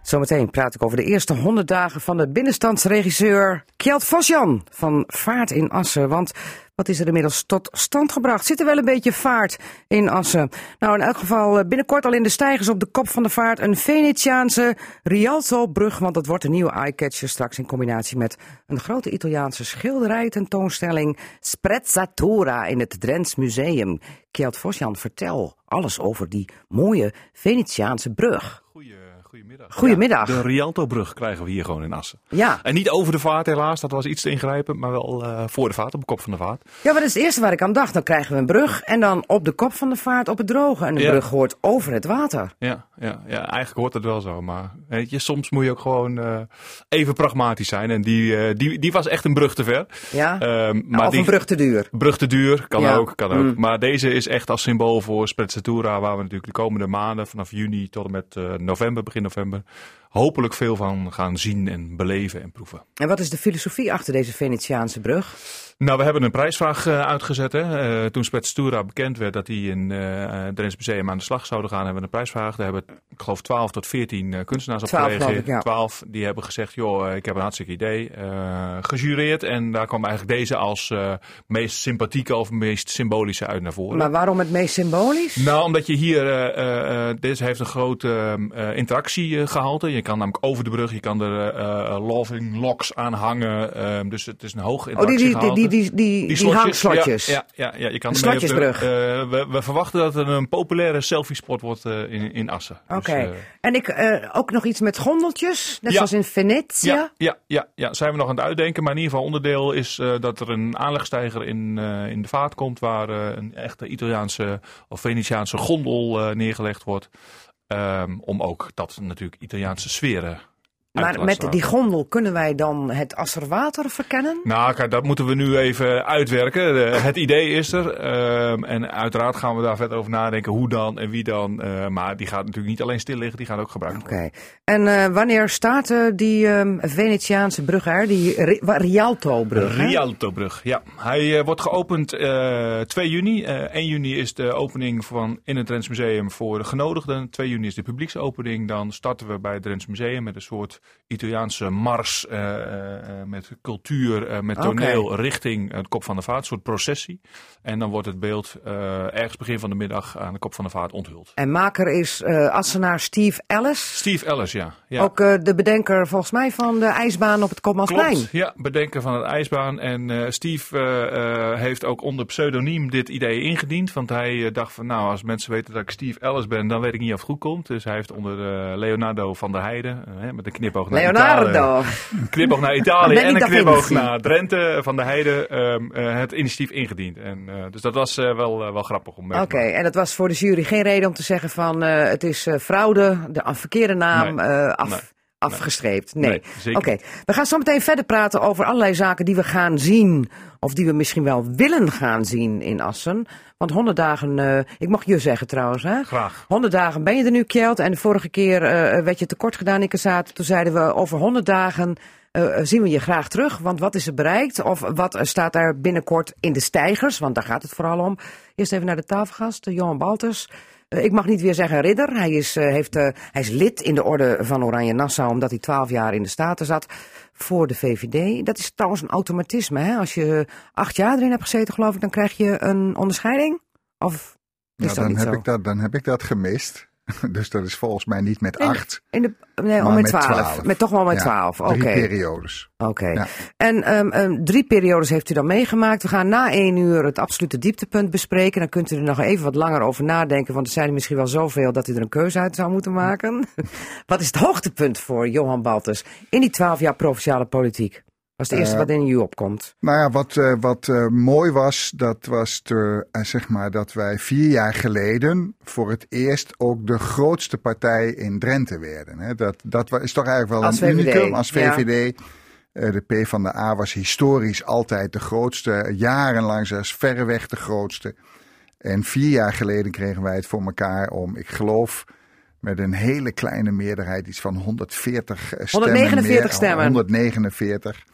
Zometeen praat ik over de eerste 100 dagen van de binnenstandsregisseur Kjeld Vosjan van Vaart in Assen. Want wat is er inmiddels tot stand gebracht? Zit er wel een beetje vaart in Assen? Nou, in elk geval eh, binnenkort al in de stijgers op de kop van de vaart een Venetiaanse Rialto-brug. Want dat wordt een nieuwe eyecatcher straks in combinatie met een grote Italiaanse schilderij tentoonstelling Sprezzatura in het Drents Museum. Kjeld Vosjan, vertel alles over die mooie Venetiaanse brug. Goeie, goedemiddag. Goedemiddag. De Rialto-brug krijgen we hier gewoon in Assen. Ja. En niet over de vaart helaas, dat was iets te ingrijpend, maar wel eh, voor de vaart, op de kop van de vaart. Ja, maar dat is het eerste waar ik aan dacht. Dan krijgen we een brug en dan op de kop van de vaart op het droge. En de Ja. brug hoort over het water. Ja, ja, ja, eigenlijk hoort het wel zo, maar weet je, soms moet je ook gewoon eh, even pragmatisch zijn. En die, eh, die, die was echt een brug te ver. Ja? Ehm, Nou, of die, een brug te duur. brug te duur, kan Ja. ook, kan ook. Mm. Maar deze is echt als symbool voor Sprezzatura, waar we natuurlijk de komende maanden, vanaf juni tot en met eh, november, begin november, hopelijk veel van gaan zien en beleven en proeven. En wat is de filosofie achter deze Venetiaanse brug? Nou, we hebben een prijsvraag eh, uitgezet. Hè. Eh, toen Sprezzatura bekend werd dat die in eh het Drents Museum aan de slag zouden gaan, hebben we een prijsvraag. Daar hebben, ik geloof, 12 tot 14 eh, kunstenaars op 12 gereageerd. ja. 12 die hebben gezegd, joh, eh, ik heb een hartstikke idee. eh gejureerd en daar kwam eigenlijk deze als eh, meest sympathieke of meest symbolische uit naar voren. Maar waarom het meest symbolisch? Nou, omdat je hier, eh, eh, eh, deze heeft een grote eh, interactiegehalte. Je kan namelijk over de brug, je kan er eh, eh, loving locks aan hangen. eh, dus het is een hoog oh, die, die, die, interactiegehalte. Die, die, die, die, slotjes. hangslotjes. Ja, ja, ja, je kan De slotjesbrug. eh, we, we verwachten dat het een populaire selfie-spot wordt eh, in, in Assen. Dus, Oké. eh, en ik, ook nog iets met gondeltjes, net Ja. zoals in Venetië. ja, ja, ja, ja, zijn we nog aan het uitdenken. Maar in ieder geval onderdeel is dat er een aanlegstijger in, in de vaart komt. Waar een echte Italiaanse of Venetiaanse gondel neergelegd wordt. Ehm, om ook dat natuurlijk Italiaanse sferen Maar met die gondel kunnen wij dan het Asserwater verkennen? Nou, kijk, dat moeten we nu even uitwerken. De- het idee is er. ehm, en uiteraard gaan we daar verder over nadenken. Hoe dan en wie dan. Eh, maar die gaat natuurlijk niet alleen stil liggen, die gaat ook gebruikt Oké. worden. En eh, wanneer staat eh, die ehm, Venetiaanse brug er? Die Rialto-brug? Rialto-brug, ja. Hij wordt geopend eh 2 juni. Eh 1 juni is de opening van in het Drents Museum voor de genodigden. 2 juni is de publieksopening. Dan starten we bij het Drents Museum met een soort Italiaanse mars. eh, eh, eh, met cultuur, met toneel richting het Kop van de Vaart. Een soort processie. En dan wordt het beeld ergens begin van de middag aan de Kop van de Vaart onthuld. En maker is Assenaar Steve Ellis. Steve Ellis, ja. ja. Ook de bedenker volgens mij van de ijsbaan op het Kopmansplein. Klopt, ja, bedenken van het ijsbaan. En Steve heeft ook onder pseudoniem dit idee ingediend. Want hij dacht van, nou, als mensen weten dat ik Steve Ellis ben, dan weet ik niet of het goed komt. Dus hij heeft onder Leonardo van der Heijden, met een knipoog naar Leonardo. Italië, een knipoog naar Italië en een knipoog naar Drenthe van der Heijden, ehm, eh, het initiatief ingediend. En, eh, dus dat was eh, wel, wel grappig om mee Oké, en dat was voor de jury geen reden om te zeggen van het is fraude, de verkeerde naam Nee, af, nee, afgestreept. Nee. Oké, we gaan zo meteen verder praten over allerlei zaken die we gaan zien. Of die we misschien wel willen gaan zien in Assen. Want 100 dagen, eh, ik mag je zeggen trouwens, hè? Graag. 100 dagen ben je er nu, Kjeld. En de vorige keer eh, werd je tekort gedaan in Cassaat. Toen zeiden we over 100 dagen eh, zien we je graag terug. Want wat is er bereikt? Of wat eh, staat daar binnenkort in de stijgers? Want daar gaat het vooral om. Eerst even naar de tafelgast, eh, Johan Balters. Eh, ik mag niet weer zeggen ridder. Hij is, eh, heeft, eh, hij is lid in de orde van Oranje Nassau, omdat hij 12 jaar in de Staten zat voor de VVD. Dat is trouwens een automatisme. Hè? Als je acht jaar erin hebt gezeten, geloof ik, dan krijg je een onderscheiding? Of is Nou, dan, heb zo? ik dat, dan heb ik dat gemist. Dus dat is volgens mij niet met acht, In de, nee, maar met met 12. twaalf. Met toch wel met Ja, 12. Oké. drie periodes. Oké. Ja. En ehm, ehm, drie periodes heeft u dan meegemaakt. We gaan na één uur het absolute dieptepunt bespreken. Dan kunt u er nog even wat langer over nadenken. Want er zijn er misschien wel zoveel dat u er een keuze uit zou moeten maken. wat is het hoogtepunt voor Johan Baltus in die twaalf jaar provinciale politiek? Dat is het eerste Eh, wat in u opkomt. Nou ja, wat, eh, wat eh, mooi was, dat was eh, zeg maar dat wij vier jaar geleden voor het eerst ook de grootste partij in Drenthe werden. Hè. Dat, dat is toch eigenlijk wel Als een VVD, unicum als. VVD. De P van de A was historisch altijd de grootste, jarenlang zelfs verreweg de grootste. En vier jaar geleden kregen wij het voor elkaar om, ik geloof, met een hele kleine meerderheid, iets van 140 stemmen. 149 meer, stemmen. 149.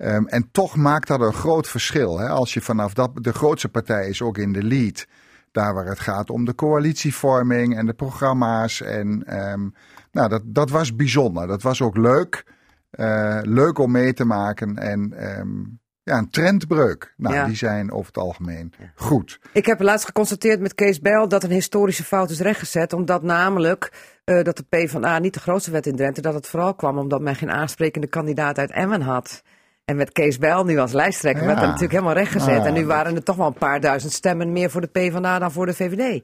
Ehm, en toch maakt dat een groot verschil. Hè? Als je vanaf dat, de grootste partij is ook in de lead. Daar waar het gaat om de coalitievorming en de programma's. En ehm, nou, dat, dat was bijzonder. Dat was ook leuk. Eh, leuk om mee te maken. En ehm, ja, een trendbreuk. Nou, Ja. die zijn over het algemeen goed. Ik heb laatst geconstateerd met Kees Bijl dat een historische fout is rechtgezet. Omdat namelijk eh, dat de PvdA niet de grootste werd in Drenthe. Dat het vooral kwam omdat men geen aansprekende kandidaat uit Emmen had. En met Kees Bijl nu als lijsttrekker werd Ja. dat natuurlijk helemaal rechtgezet. Ah, en nu waren er toch wel een paar duizend stemmen meer voor de PvdA dan voor de VVD.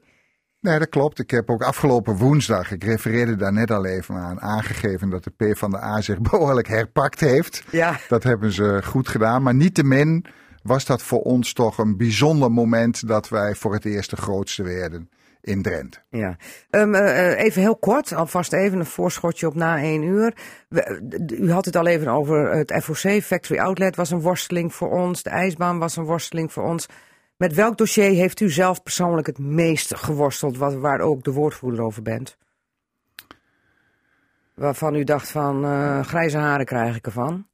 Nee, dat klopt. Ik heb ook afgelopen woensdag, ik refereerde daar net al even aan, aangegeven dat de P van de A zich behoorlijk herpakt heeft. Ja. Dat hebben ze goed gedaan. Maar niettemin was dat voor ons toch een bijzonder moment dat wij voor het eerst de grootste werden in Drenthe. Ja. Ehm, eh, eh, even heel kort, alvast even een voorschotje op na één uur. U had het al even over het FOC, Factory Outlet was een worsteling voor ons. De ijsbaan was een worsteling voor ons. Met welk dossier heeft u zelf persoonlijk het meest geworsteld, wat, waar ook de woordvoerder over bent? Waarvan u dacht van, eh, grijze haren krijg ik ervan.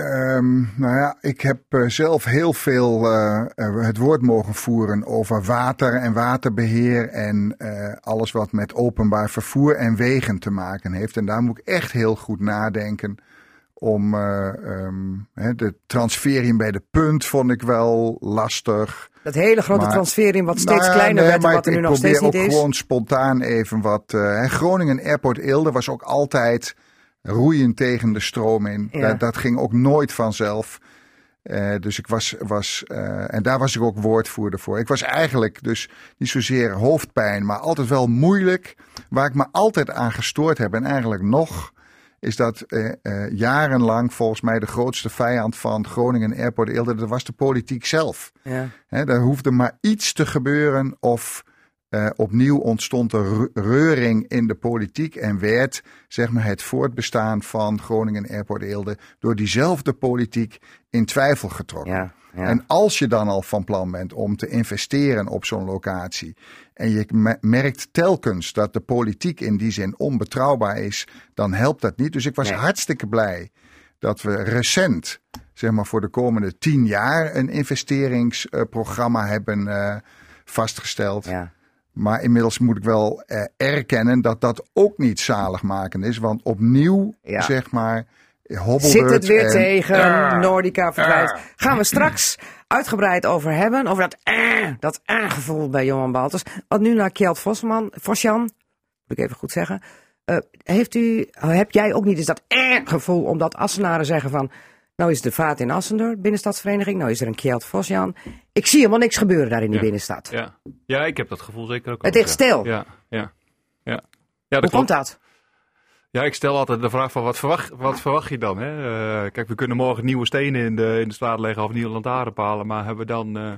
Ehm, nou ja, ik heb eh, zelf heel veel eh, eh, het woord mogen voeren over water en waterbeheer en alles wat met openbaar vervoer en wegen te maken heeft. En daar moet ik echt heel goed nadenken om eh, ehm, hè, de transfering bij de punt vond ik wel lastig. Dat hele grote Maar- wat steeds Nou kleiner nee, werd en wat er ik, nu nog ik probeer steeds niet ook is. gewoon spontaan even wat. Groningen Airport Eelde was ook altijd roeien tegen de stroom in. Ja. Dat, dat ging ook nooit vanzelf. Eh, dus ik was, was eh, en daar was ik ook woordvoerder voor. Ik was eigenlijk dus niet zozeer hoofdpijn, maar altijd wel moeilijk. Waar ik me altijd aan gestoord heb en eigenlijk nog, is dat eh, jarenlang volgens mij de grootste vijand van Groningen Airport Eelde, dat was de politiek zelf. Ja. Hè, er hoefde maar iets te gebeuren of eh, opnieuw ontstond er re- reuring in de politiek en werd zeg maar, het voortbestaan van Groningen Airport Eelde door diezelfde politiek in twijfel getrokken. Ja, ja. En als je dan al van plan bent om te investeren op zo'n locatie en je me- merkt telkens dat de politiek in die zin onbetrouwbaar is, dan helpt dat niet. Dus ik was Nee. hartstikke blij dat we recent, zeg maar voor de komende tien jaar, een investeringsprogramma hebben eh, vastgesteld. ja. Maar inmiddels moet ik wel eh, erkennen dat dat ook niet zaligmakend is. Want opnieuw, Ja. zeg maar, hobbelt Zit het weer en- tegen, Nordica verdwijnt. Gaan we straks uitgebreid over hebben. Over dat eh, dat eh gevoel bij Johan Baltus. Want nu naar Kjeld Vosman, Vosjan, moet ik even goed zeggen. Eh, heeft u, heb jij ook niet eens dat eh gevoel omdat Assenaren zeggen van... Nou is de vaat in Assender, binnenstadsvereniging. Nou is er een Kjeld Vosjan. Ik zie helemaal niks gebeuren daar in die Ja. binnenstad. Ja. ja, ik heb dat gevoel zeker ook. Het ligt stil. Ja, ja, ja. ja dat Hoe klopt. komt dat? Ja, ik stel altijd de vraag van wat verwacht, wat verwacht je dan? Hè? Eh, kijk, we kunnen morgen nieuwe stenen in de, in de straat leggen of nieuwe lantaarnpalen, maar hebben we dan eh,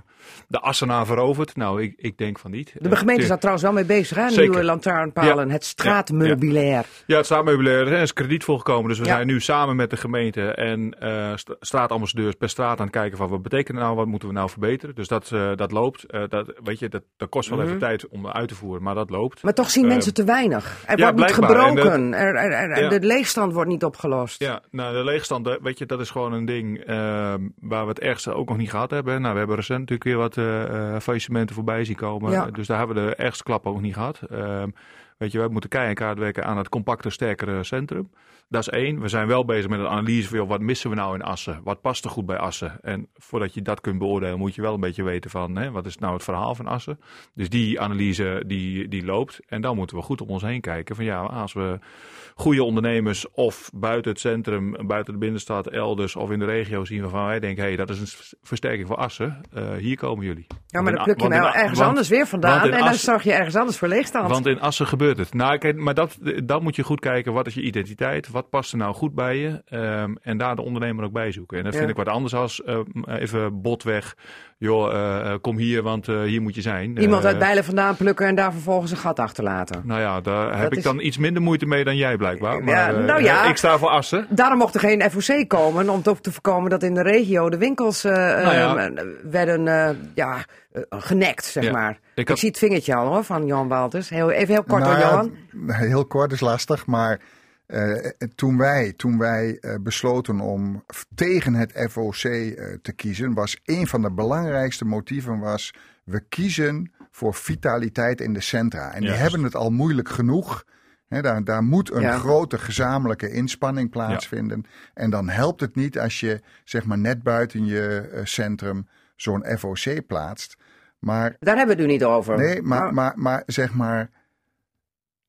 de Assenaar veroverd? Nou, ik, ik denk van niet. De gemeente is Eh, daar trouwens wel mee bezig, hè? Zeker. Nieuwe lantaarnpalen, Ja. het straatmeubilair. Ja, het straatmeubilair er is krediet voor gekomen. Dus we zijn nu samen met de gemeente en st- straatambassadeurs per straat aan het kijken van wat betekent nou, wat moeten we nou verbeteren. Dus dat, dat loopt. Dat, weet je, dat, dat kost wel Mhm. even tijd om uit te voeren, maar dat loopt. Maar toch zien mensen te weinig. Er wordt. En gebroken. Er- Ja. De leegstand wordt niet opgelost. Ja, nou de leegstand, eh, weet je, dat is gewoon een ding eh, waar we het ergste ook nog niet gehad hebben. Nou, we hebben recent natuurlijk weer wat eh, faillissementen voorbij zien komen. Ja. Dus daar hebben we de ergste klap ook nog niet gehad. Ehm, weet je, we moeten keihard werken aan het compacte, sterkere centrum. Dat is één. We zijn wel bezig met een analyse van wat missen we nou in Assen? Wat past er goed bij Assen? En voordat je dat kunt beoordelen, moet je wel een beetje weten van hè, wat is nou het verhaal van Assen? Dus die analyse die, die loopt. En dan moeten we goed om ons heen kijken. Van ja, als we goede ondernemers of buiten het centrum, buiten de binnenstad, elders of in de regio zien waarvan wij denken, hé, hey, dat is een versterking voor Assen. Eh, hier komen jullie. Ja, maar dan pluk je in nou ergens want- anders weer vandaan. En dan zorg je ergens anders voor leegstand. want in Assen gebeurt het. Nou, kijk, maar dat, dan moet je goed kijken, wat is je identiteit? Wat past er nou goed bij je? Ehm, en daar de ondernemer ook bij zoeken. En dat Ja. vind ik wat anders als eh, even botweg. Joh, eh, eh, kom hier, want eh, hier moet je zijn. Iemand uit Bijlen vandaan plukken en daar vervolgens een gat achterlaten. Nou ja, daar heb ik dan iets minder moeite mee dan jij blijkbaar. Maar, Ja, nou ja. Ik sta voor Assen. Daarom mocht er geen FOC komen om toch te voorkomen dat in de regio de winkels Nou ja. eh, werden ja, genekt, zeg Ja. maar. Ik, had- zie het vingertje al hoor, van Johan Walters. Heel, even heel kort Nou hoor, Johan. Heel kort is lastig, maar eh, toen wij, toen wij eh, besloten om tegen het FOC eh, te kiezen, was een van de belangrijkste motieven was, we kiezen voor vitaliteit in de centra. En die hebben het al moeilijk genoeg. Hè, daar, daar moet een Ja. grote gezamenlijke inspanning plaatsvinden. En dan helpt het niet als je zeg maar net buiten je eh, centrum zo'n FOC plaatst. Maar Daar hebben we het nu niet over. Nee, maar, maar, maar zeg maar.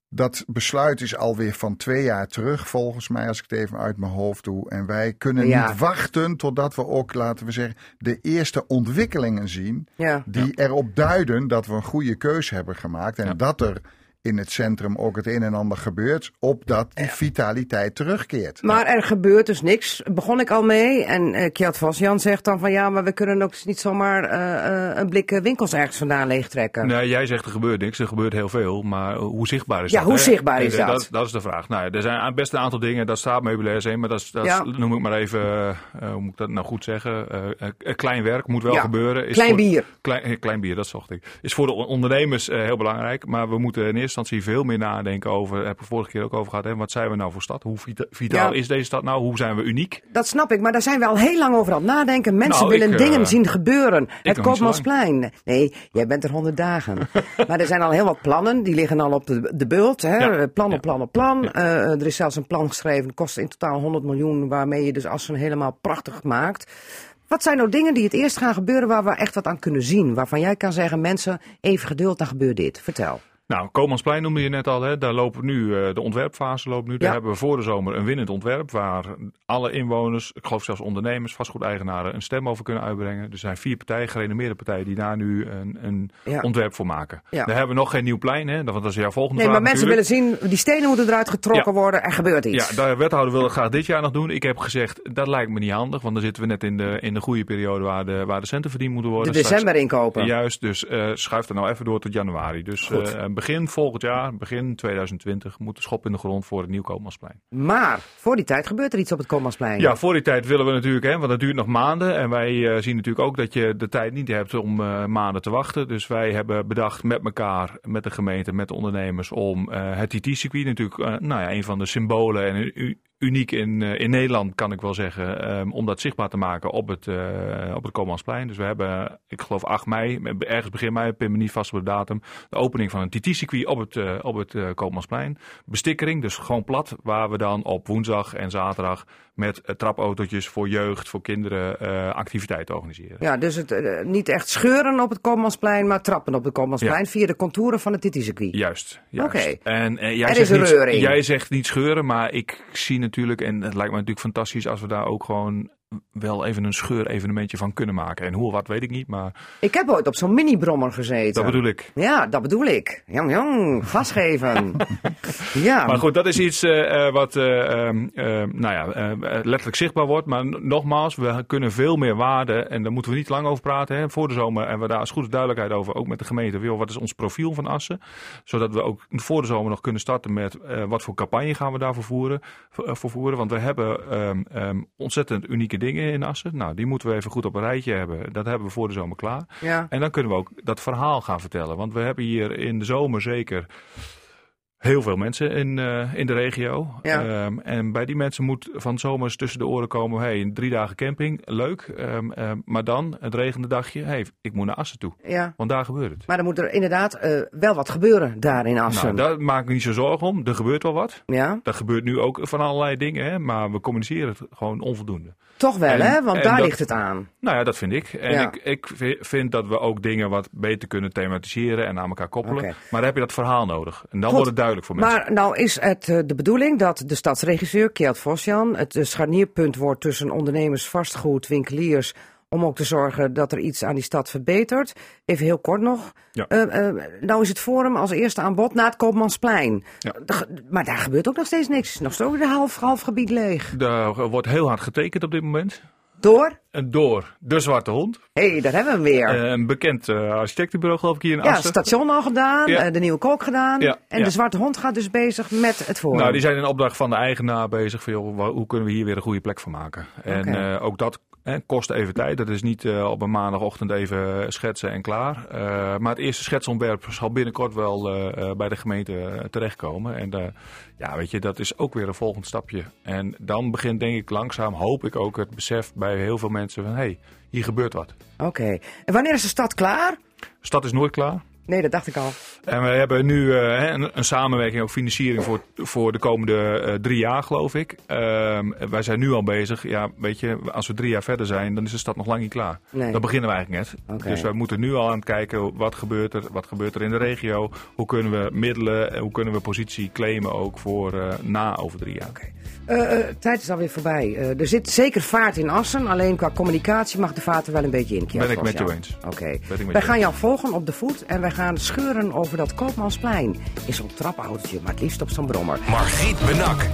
Dat besluit is alweer van twee jaar terug, volgens mij, als ik het even uit mijn hoofd doe. En wij kunnen Ja. niet wachten totdat we ook, laten we zeggen, de eerste ontwikkelingen zien. Ja. Die erop duiden dat we een goede keuze hebben gemaakt. En Ja. dat er in het centrum ook het een en ander gebeurt. Opdat die vitaliteit terugkeert. Maar er gebeurt dus niks, begon ik al mee. En eh Kjeld Vosjan zegt dan van ja, maar we kunnen ook niet zomaar eh, eh, een blik eh, winkels ergens vandaan leegtrekken. Nee, jij zegt er gebeurt niks. Er gebeurt heel veel. Maar hoe zichtbaar is Ja, dat? hoe hè? zichtbaar is Eh, dat? dat? is de vraag. Nou, ja, er zijn best een aantal dingen. Dat staat meubilair zijn. Maar dat, is, dat is- Ja. noem ik maar even, eh, hoe moet ik dat nou goed zeggen? Eh, eh, klein werk moet wel Ja. gebeuren. Is Klein voor- bier. Klein, eh, klein bier, dat zocht ik. Is voor de on- ondernemers eh, heel belangrijk. Maar we moeten in eerste instantie veel meer nadenken over. Daar heb ik vorige keer ook over gehad. Hè, wat zijn we nou voor stad? Hoe vita- vitaal Ja. is deze stad nou? Hoe zijn we uniek? Dat snap ik, maar daar zijn we al heel lang over aan het nadenken. Mensen Nou, willen ik, eh, dingen zien gebeuren. Het Koopmansplein. Nee, jij bent er honderd dagen. maar er zijn al heel wat plannen. Die liggen al op de, de bult. Hè? Ja. Plan op plan op plan. Eh, er is zelfs een plan geschreven. Kost in totaal 100 miljoen. Waarmee je dus Assen helemaal prachtig maakt. Wat zijn nou dingen die het eerst gaan gebeuren waar we echt wat aan kunnen zien? Waarvan jij kan zeggen, mensen, even geduld, dan gebeurt dit. Vertel. Nou, Koopmansplein noemde je net al. Hè? Daar lopen nu, eh, de ontwerpfase loopt nu. Daar Ja. hebben we voor de zomer een winnend ontwerp. Waar alle inwoners, ik geloof zelfs ondernemers, vastgoedeigenaren een stem over kunnen uitbrengen. Er zijn vier partijen, gerenommeerde partijen, die daar nu een, een Ja. ontwerp voor maken. Ja. Daar hebben we nog geen nieuw plein, hè? want dat is jouw volgende Nee, vraag maar mensen willen zien, die stenen moeten eruit getrokken worden. Er gebeurt iets. Ja, de wethouder wil het graag dit jaar nog doen. Ik heb gezegd, dat lijkt me niet handig. Want dan zitten we net in de, in de goede periode waar de, waar de centen verdiend moeten de worden. Straks- december inkopen. Juist, dus eh schuif er nou even door tot januari. Dus eh, begin volgend jaar, begin 2020, moet de schop in de grond voor het nieuw Koopmansplein. Maar voor die tijd gebeurt er iets op het Koopmansplein. Ja, voor die tijd willen we natuurlijk, hè, want het duurt nog maanden. En wij eh, zien natuurlijk ook dat je de tijd niet hebt om eh, maanden te wachten. Dus wij hebben bedacht met elkaar, met de gemeente, met de ondernemers, om eh, het TT-circuit natuurlijk, nou ja, een van de symbolen en uniek in, eh, in Nederland, kan ik wel zeggen, ehm, om dat zichtbaar te maken op het, eh op het Koopmansplein. Dus we hebben, ik geloof 8 mei, ergens begin mei, pin me niet vast op de datum, de opening van een TT-circuit op het, eh, op het eh, Koopmansplein. Bestikkering, dus gewoon plat, waar we dan op woensdag en zaterdag met eh, trapautootjes voor jeugd, voor kinderen, eh, activiteiten organiseren. Ja, dus het, eh, niet echt scheuren op het Koopmansplein, maar trappen op het Koopmansplein via de contouren van het TT-circuit. Juist. juist. Oké. En jij, Er zegt niet, jij zegt niet scheuren, maar ik zie natuurlijk, en het lijkt me natuurlijk fantastisch als we daar ook gewoon wel even een scheur-evenementje van kunnen maken. En hoe of wat weet ik niet, maar Ik heb ooit op zo'n mini-brommer gezeten. dat bedoel ik. Ja, dat bedoel ik. Jong, jong, vastgeven. ja, Maar goed, dat is iets eh, eh, wat eh, ehm, eh, nou ja, letterlijk zichtbaar wordt. Maar nogmaals, we kunnen veel meer waarde. En daar moeten we niet lang over praten. Hè. Voor de zomer hebben we daar als goed duidelijkheid over. Ook met de gemeente. Joh, wat is ons profiel van Assen? Zodat we ook voor de zomer nog kunnen starten met wat voor campagne gaan we daarvoor voeren, voor, voor voeren. Want we hebben ehm, ehm, ontzettend unieke dingen in Assen. Nou, die moeten we even goed op een rijtje hebben. Dat hebben we voor de zomer klaar. ja. En dan kunnen we ook dat verhaal gaan vertellen. Want we hebben hier in de zomer zeker heel veel mensen in, eh, in de regio. Ja. Ehm, en bij die mensen moet van zomers tussen de oren komen... hey, drie dagen camping, leuk. Ehm, ehm, maar dan, het regende dagje, hey, ik moet naar Assen toe. ja. Want daar gebeurt het. Maar dan moet er inderdaad eh, wel wat gebeuren daar in Assen. Nou, daar maak ik me niet zo zorgen om. Er gebeurt wel wat. Ja, Er gebeurt nu ook van allerlei dingen, hè, maar we communiceren het gewoon onvoldoende. toch wel En- hè, want daar dat- ligt het aan. Nou ja, dat vind ik. En Ja. ik, ik vi- vind dat we ook dingen wat beter kunnen thematiseren en aan elkaar koppelen. Maar dan heb je dat verhaal nodig. En dan Goed. wordt het duidelijk voor mensen. Maar nou is het eh, de bedoeling dat de stadsregisseur Kjeld Vosjan het eh, scharnierpunt wordt tussen ondernemers, vastgoed, winkeliers, om ook te zorgen dat er iets aan die stad verbetert. Even heel kort nog. Ja. Eh, nou is het forum als eerste aan bod na het Koopmansplein. Ja. Maar daar gebeurt ook nog steeds niks. Nog steeds de half, half gebied leeg. Er wordt heel hard getekend op dit moment. Door? Door De Zwarte Hond. Hé, hey, daar hebben we hem weer. Eh, Een bekend eh, architectenbureau geloof ik hier in ja, Assen. station al gedaan, Ja. eh, de nieuwe kook gedaan. Ja, en ja. de Zwarte Hond gaat dus bezig met het forum. Nou, die zijn in opdracht van de eigenaar bezig. Van, joh, hoe kunnen we hier weer een goede plek van maken? En ook dat kost even tijd. Dat is niet eh, op een maandagochtend even schetsen en klaar. Eh, maar het eerste schetsontwerp zal binnenkort wel eh, bij de gemeente terechtkomen. En ja, weet je, dat is ook weer een volgend stapje. En dan begint denk ik langzaam, hoop ik ook, het besef bij heel veel mensen van... hé, hey, hier gebeurt wat. Oké. En wanneer is de stad klaar? De stad is nooit klaar. Nee, dat dacht ik al. En we hebben nu eh, een, een samenwerking, ook financiering voor, voor de komende eh, drie jaar, geloof ik. Ehm, wij zijn nu al bezig. Ja, weet je, als we drie jaar verder zijn, dan is de stad nog lang niet klaar. Nee. Dan beginnen we eigenlijk net. Dus wij moeten nu al aan het kijken, wat gebeurt er? Wat gebeurt er in de regio? Hoe kunnen we middelen? en Hoe kunnen we positie claimen ook voor eh, na over drie jaar? Eh, eh, tijd is alweer voorbij. Eh, er zit zeker vaart in Assen. Alleen qua communicatie mag de vaart er wel een beetje in. Ben ik met jou eens. Oké. Met Wij gaan jou volgen op de voet. En wij gaan scheuren over dat Koopmansplein. In zo'n trapautootje, maar het liefst op zo'n brommer. Margriet Benak.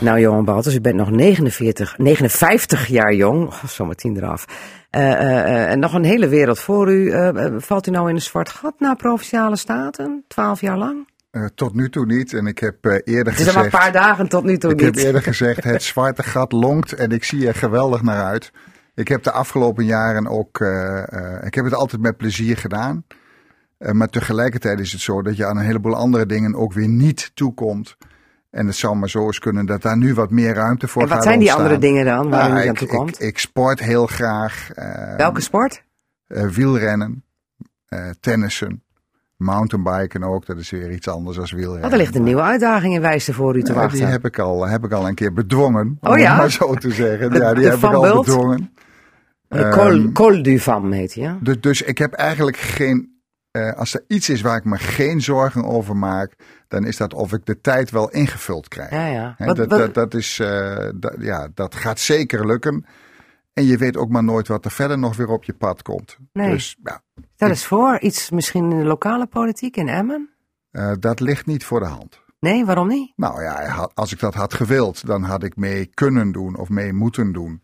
Nou, Johan Baltus, u bent nog 49, 59 jaar jong. Oh, zomaar tien eraf. Eh, eh, eh, en nog een hele wereld voor u. Valt u nou in een zwart gat naar Provinciale Staten? Twaalf jaar lang? Eh, tot nu toe niet. En ik heb eerder Het is maar gezegd... een paar dagen tot nu toe Ik heb niet. eerder gezegd, het zwarte gat longt en ik zie er geweldig naar uit. Ik heb de afgelopen jaren ook, eh, eh, ik heb het altijd met plezier gedaan. Eh, maar tegelijkertijd is het zo dat je aan een heleboel andere dingen ook weer niet toekomt. En het zou maar zo eens kunnen dat daar nu wat meer ruimte voor En wat gaat zijn die ontstaan. andere dingen dan waar u Nou, niet aan toe komt? ik, ik sport heel graag. eh, Welke sport? eh, wielrennen, tennissen, mountainbiken ook. Dat is weer iets anders dan wielrennen. Want er ligt een nieuwe uitdaging in Wijster voor u te wachten. die heb ik, al, heb ik al een keer bedwongen. Oh om ja? het maar zo te zeggen. De- ja, die heb ik al Bult? bedwongen. Col, Ehm, Col du Vam heet ja? Dus, dus ik heb eigenlijk geen eh, als er iets is waar ik me geen zorgen over maak, dan is dat of ik de tijd wel ingevuld krijg. Ja, ja. Wat- dat, wat- dat, dat, is, eh, dat, ja, dat gaat zeker lukken. En je weet ook maar nooit wat er verder nog weer op je pad komt. Nee. Dus ja, Stel eens voor, iets misschien in de lokale politiek in Emmen? eh, dat ligt niet voor de hand. Nee, waarom niet? Nou ja, als ik dat had gewild, dan had ik mee kunnen doen of mee moeten doen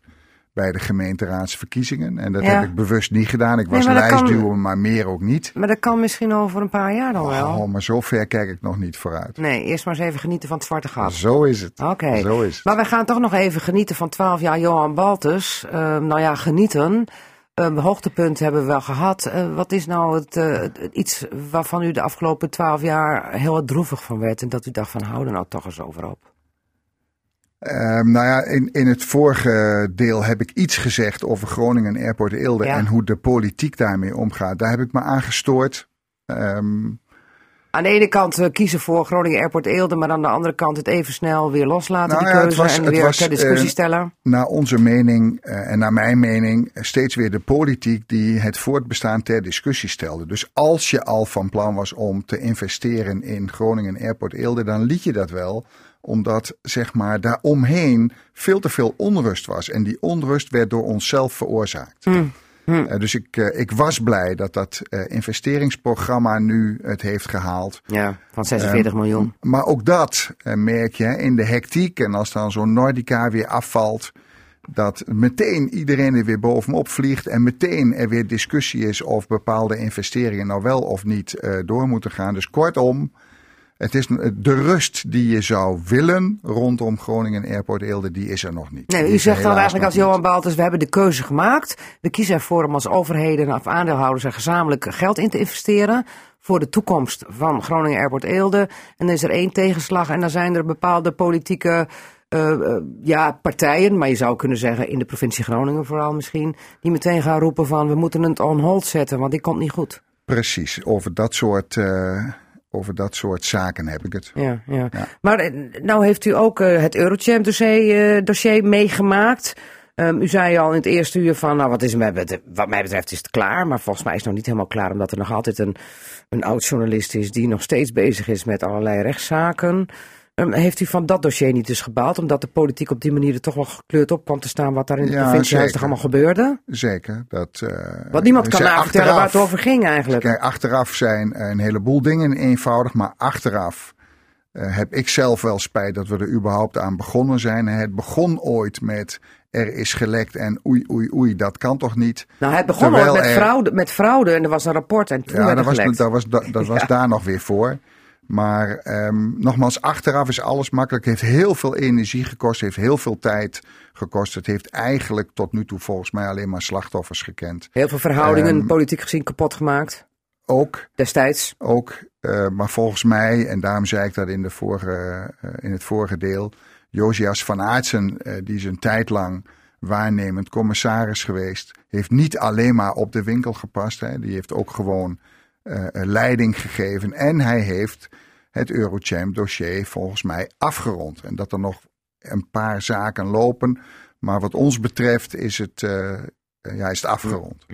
bij de gemeenteraadsverkiezingen. En dat Ja. heb ik bewust niet gedaan. Ik was maar kan- lijstduwer, maar meer ook niet. Maar dat kan misschien over een paar jaar dan wel. Oh, maar zo ver kijk ik nog niet vooruit. Nee, eerst maar eens even genieten van het zwarte gat. Zo is het. Oké. Zo is het. Maar wij gaan toch nog even genieten van 12 jaar Johan Baltus. Ehm, nou ja, genieten. Een hoogtepunt hebben we wel gehad. Eh, wat is nou het, eh, het- iets waarvan u de afgelopen 12 jaar heel wat droevig van werd? En dat u dacht van hou er nou toch eens over op. Ehm, nou ja, in, in het vorige deel heb ik iets gezegd over Groningen Airport Eelde Ja. en hoe de politiek daarmee omgaat. Daar heb ik me aan gestoord. Ehm, Aan de ene kant eh, kiezen voor Groningen Airport Eelde, maar aan de andere kant het even snel weer loslaten, Nou die ja, keuze, was- en weer was, ter discussie eh, stellen. naar onze mening eh, en naar mijn mening steeds weer de politiek die het voortbestaan ter discussie stelde. Dus als je al van plan was om te investeren in Groningen Airport Eelde, dan liet je dat wel omdat zeg maar daaromheen veel te veel onrust was. En die onrust werd door onszelf veroorzaakt. Eh, dus ik, eh, ik was blij dat dat eh, investeringsprogramma nu het heeft gehaald. Ja, van 46 miljoen. Maar ook dat merk je in de hectiek. En als dan zo'n Nordica weer afvalt. Dat meteen iedereen er weer bovenop vliegt. En meteen er weer discussie is of bepaalde investeringen nou wel of niet door moeten gaan. Dus kortom, het is de rust die je zou willen rondom Groningen Airport Eelde, die is er nog niet. Nee, u zegt dan eigenlijk als Johan. Baltus, we hebben de keuze gemaakt. We kiezen ervoor om als overheden of aandeelhouders er gezamenlijk geld in te investeren. Voor de toekomst van Groningen Airport Eelde. En dan is er één tegenslag en dan zijn er bepaalde politieke eh, eh, ja, partijen, maar je zou kunnen zeggen in de provincie Groningen vooral misschien, die meteen gaan roepen van we moeten het on hold zetten, want die komt niet goed. Precies, over dat soort, eh, over dat soort zaken heb ik het. Ja, ja. Ja. Maar eh, nou heeft u ook eh, het Eurochamp dossier, eh, dossier meegemaakt. Ehm, u zei al in het eerste uur van, nou wat, is mij bet- wat mij betreft is het klaar. Maar volgens mij is het nog niet helemaal klaar, omdat er nog altijd een, een oud-journalist is die nog steeds bezig is met allerlei rechtszaken. Heeft u van dat dossier niet dus gebaald, omdat de politiek op die manier er toch wel gekleurd op kwam te staan wat daar in het Ja, provinciehuis allemaal gebeurde? Zeker. Dat, eh, Want niemand kan nou vertellen waar het over ging eigenlijk. Kijk, achteraf zijn een heleboel dingen eenvoudig, maar achteraf eh, heb ik zelf wel spijt dat we er überhaupt aan begonnen zijn. Het begon ooit met er is gelekt en oei, oei, oei, dat kan toch niet? Nou, het begon ooit met, er- fraude, met fraude en er was een rapport en toen Ja, werd dat er was, dat was, dat, dat was daar nog weer voor. Maar ehm, nogmaals, achteraf is alles makkelijk. Het heeft heel veel energie gekost, heeft heel veel tijd gekost. Het heeft eigenlijk tot nu toe volgens mij alleen maar slachtoffers gekend. Heel veel verhoudingen, Ehm, politiek gezien, kapot gemaakt. Ook Destijds. ook. eh, maar volgens mij, en daarom zei ik dat in, de vorige, eh, in het vorige deel. Josias van Aartsen, eh, die is een tijd lang waarnemend commissaris geweest. Heeft niet alleen maar op de winkel gepast. Hè, die heeft ook gewoon leiding gegeven. En hij heeft het Eurochamp dossier volgens mij afgerond. En dat er nog een paar zaken lopen. Maar wat ons betreft is het, eh, eh, ja, is het afgerond.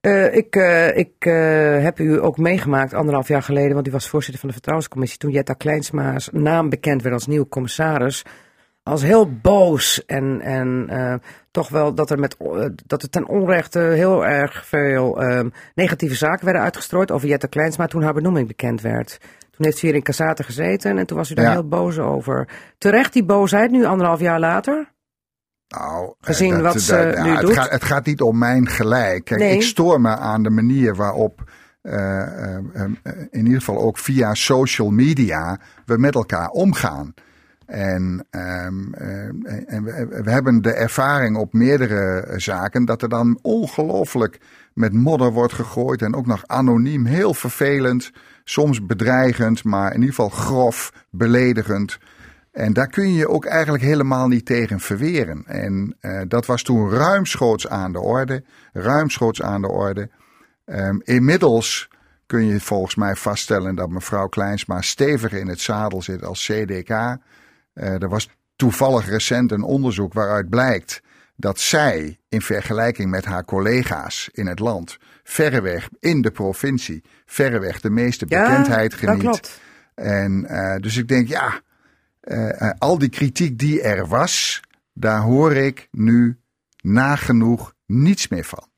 Eh, ik eh, ik eh, heb u ook meegemaakt anderhalf jaar geleden, want u was voorzitter van de Vertrouwenscommissie toen Jetta Kleinsma's naam bekend werd als nieuwe commissaris. Als heel boos en, en eh, toch wel dat er, met, dat er ten onrechte heel erg veel eh, negatieve zaken werden uitgestrooid over Jetta Kleinsma toen haar benoeming bekend werd. Toen heeft u hier in Cassate gezeten en toen was u daar Ja. heel boos over. Terecht die boosheid nu anderhalf jaar later? Nou, eh, Gezien wat ze nu het doet? Gaat, het gaat niet om mijn gelijk. Kijk, Nee. ik stoor me aan de manier waarop, eh, eh, in ieder geval ook via social media, we met elkaar omgaan. En, ehm, eh, en we, we hebben de ervaring op meerdere zaken dat er dan ongelooflijk met modder wordt gegooid en ook nog anoniem, heel vervelend, soms bedreigend, maar in ieder geval grof, beledigend. En daar kun je je ook eigenlijk helemaal niet tegen verweren. En eh, dat was toen ruimschoots aan de orde. Ruimschoots aan de orde. Ehm, inmiddels kun je volgens mij vaststellen dat mevrouw Kleinsma stevig in het zadel zit als CDK. Eh, er was toevallig recent een onderzoek waaruit blijkt dat zij in vergelijking met haar collega's in het land, verreweg in de provincie, verreweg de meeste bekendheid dat geniet. klopt. En eh, dus ik denk, ja, eh, eh, al die kritiek die er was, daar hoor ik nu nagenoeg niets meer van.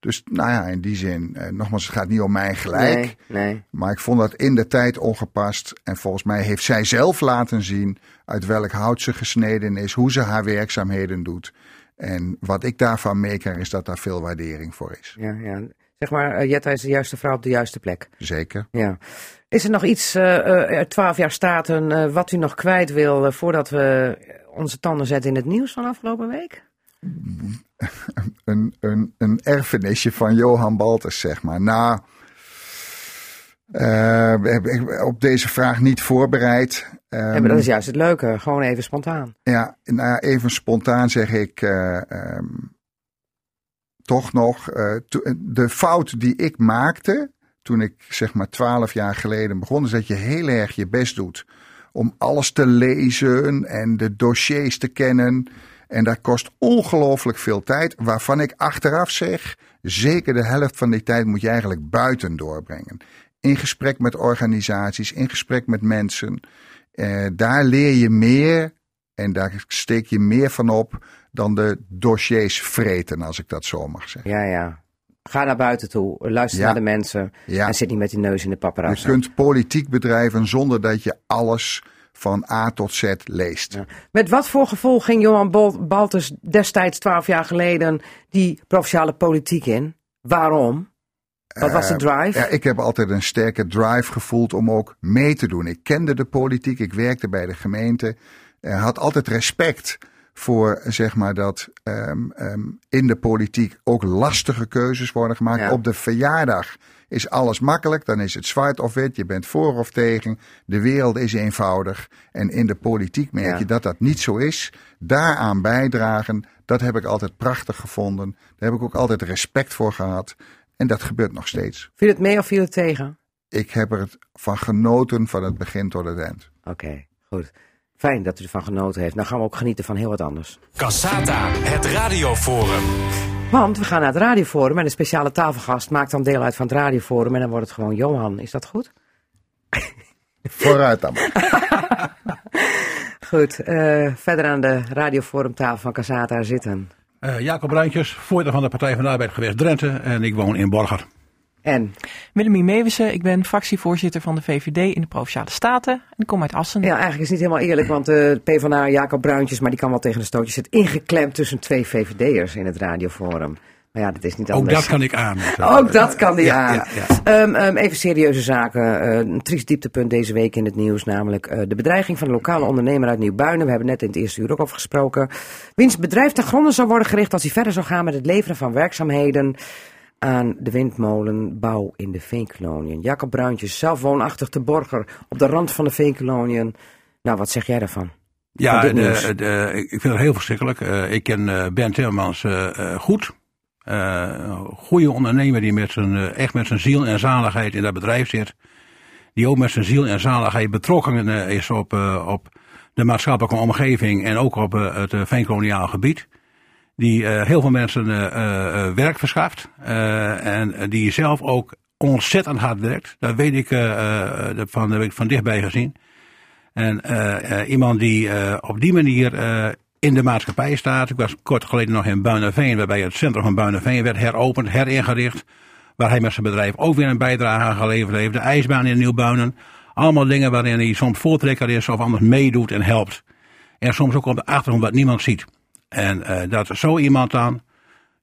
Dus nou ja, in die zin, eh, nogmaals, het gaat niet om mijn gelijk. Nee, nee. Maar ik vond dat in de tijd ongepast. En volgens mij heeft zij zelf laten zien uit welk hout ze gesneden is, hoe ze haar werkzaamheden doet. En wat ik daarvan meekrijg is dat daar veel waardering voor is. Ja, ja. Zeg maar, eh, Jetta is de juiste vrouw op de juiste plek. Zeker. Ja. Is er nog iets, eh, eh, twaalf jaar staten, wat u nog kwijt wil voordat we onze tanden zetten in het nieuws van afgelopen week? Een, een, een erfenisje van Johan Baltus, zeg maar. Nou, ik op deze vraag niet voorbereid. Ja, Ehm, maar dat is juist het leuke, gewoon even spontaan. Ja, nou ja, even spontaan zeg ik eh, ehm, toch nog. eh, de fout die ik maakte toen ik zeg maar twaalf jaar geleden begon, is dat je heel erg je best doet om alles te lezen en de dossiers te kennen. En dat kost ongelooflijk veel tijd, waarvan ik achteraf zeg, zeker de helft van die tijd moet je eigenlijk buiten doorbrengen. In gesprek met organisaties, in gesprek met mensen. Eh, daar leer je meer en daar steek je meer van op dan de dossiers vreten, als ik dat zo mag zeggen. Ja, ja. Ga naar buiten toe, luister Ja. naar de mensen Ja. en zit niet met die neus in de Je paparazzi. kunt politiek bedrijven zonder dat je alles van A tot Z leest. Ja. Met wat voor gevoel ging Johan Baltus destijds, twaalf jaar geleden, die provinciale politiek in? Waarom? Wat was de drive? Ja, ik heb altijd een sterke drive gevoeld om ook mee te doen. Ik kende de politiek, ik werkte bij de gemeente. eh, had altijd respect voor zeg maar dat ehm, ehm, in de politiek ook lastige keuzes worden gemaakt. Ja. Op de verjaardag is alles makkelijk, dan is het zwart of wit, je bent voor of tegen. De wereld is eenvoudig en in de politiek merk Ja. je dat dat niet zo is. Daaraan bijdragen, dat heb ik altijd prachtig gevonden. Daar heb ik ook altijd respect voor gehad. En dat gebeurt nog steeds. Viel het mee of viel het tegen? Ik heb er van genoten van het begin tot het eind. Oké, goed. Fijn dat u ervan genoten heeft. Nou gaan we ook genieten van heel wat anders. Cassata, het radioforum. Want we gaan naar het radioforum en een speciale tafelgast maakt dan deel uit van het radioforum. En dan wordt het gewoon Johan. Is dat goed? Vooruit dan. Goed. eh, verder aan de radioforumtafel van Casata zitten. Eh, Jacob Bruintjes, voorzitter van de Partij van de Arbeid geweest Drenthe en ik woon in Borger. En Willemie Meeuwissen, ik ben fractievoorzitter van de VVD in de Provinciale Staten. En ik kom uit Assen. ja, eigenlijk is het niet helemaal eerlijk, want de PvdA Jacob Bruintjes, maar die kan wel tegen de stootjes, zit ingeklemd tussen twee VVD'ers in het radioforum. Maar ja, dat is niet Ook dat kan ik aan. Ook dat kan die aan. ja, ja. Ehm, ehm, even serieuze zaken. Eh, een triest dieptepunt deze week in het nieuws. Namelijk eh, de bedreiging van een lokale ondernemer uit Nieuw-Buinen. We hebben net in het eerste uur ook over gesproken. Wiens bedrijf ten gronde zou worden gericht als hij verder zou gaan met het leveren van werkzaamheden aan de windmolenbouw in de Veenkoloniën. Jacob Bruintjes, zelf woonachtig te Borger op de rand van de Veenkoloniën. Nou, wat zeg jij daarvan? Ja, de- ik vind het heel verschrikkelijk. Eh, ik ken Ben Timmermans goed. Eh goede ondernemer die met zijn, eh, echt met zijn ziel en zaligheid in dat bedrijf zit. Die ook met zijn ziel en zaligheid betrokken eh, is op, op de maatschappelijke omgeving en ook op het uh, veenkoloniaal gebied. Die heel veel mensen werk verschaft. en die zelf ook ontzettend hard werkt. Dat weet ik van, ik van dichtbij gezien. En iemand die op die manier in de maatschappij staat. Ik was kort geleden nog in Buinenveen, waarbij het centrum van Buinenveen werd heropend, heringericht. Waar hij met zijn bedrijf ook weer een bijdrage aan geleverd heeft. De ijsbaan in Nieuwbuinen. Allemaal dingen waarin hij soms voortrekker is of anders meedoet en helpt. En soms ook op de achtergrond wat niemand ziet. En eh, dat zo iemand dan,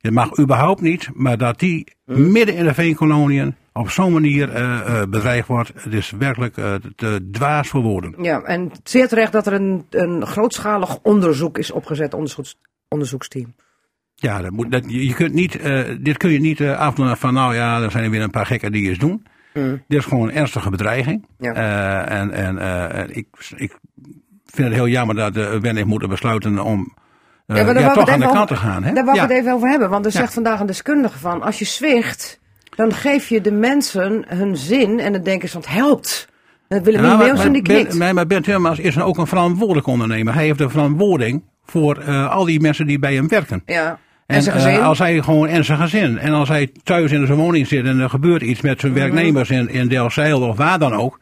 het mag überhaupt niet, maar dat die midden in de veenkoloniën op zo'n manier eh, eh, bedreigd wordt, het is werkelijk eh, te dwaas voor woorden. Ja, en zeer terecht dat er een, een grootschalig onderzoek is opgezet, onderzoeks, onderzoeksteam. Ja, dat moet, dat, je kunt niet, dit kun je niet afdoen van nou ja, er zijn er weer een paar gekken die iets doen. Dit is gewoon een ernstige bedreiging. Ja. En en ik, ik vind het heel jammer dat de Ben heeft moeten besluiten om maar daar ja, toch het aan de kant te gaan. Hè? Daar wou ik ja. het even over hebben, want er zegt vandaag een deskundige van, als je zwicht, dan geef je de mensen hun zin en dan denken ze, want het helpt. En Willem Nou, maar- Meeuwsen die knikt. nee, maar Ben Timmermans is ook een verantwoordelijk ondernemer. Hij heeft de verantwoording voor eh, al die mensen die bij hem werken. Ja. En zijn eh, gezin? als hij gewoon en zijn gezin. En als hij thuis in zijn woning zit en er gebeurt iets met zijn Mhm. werknemers in, in Delfzijl of waar dan ook.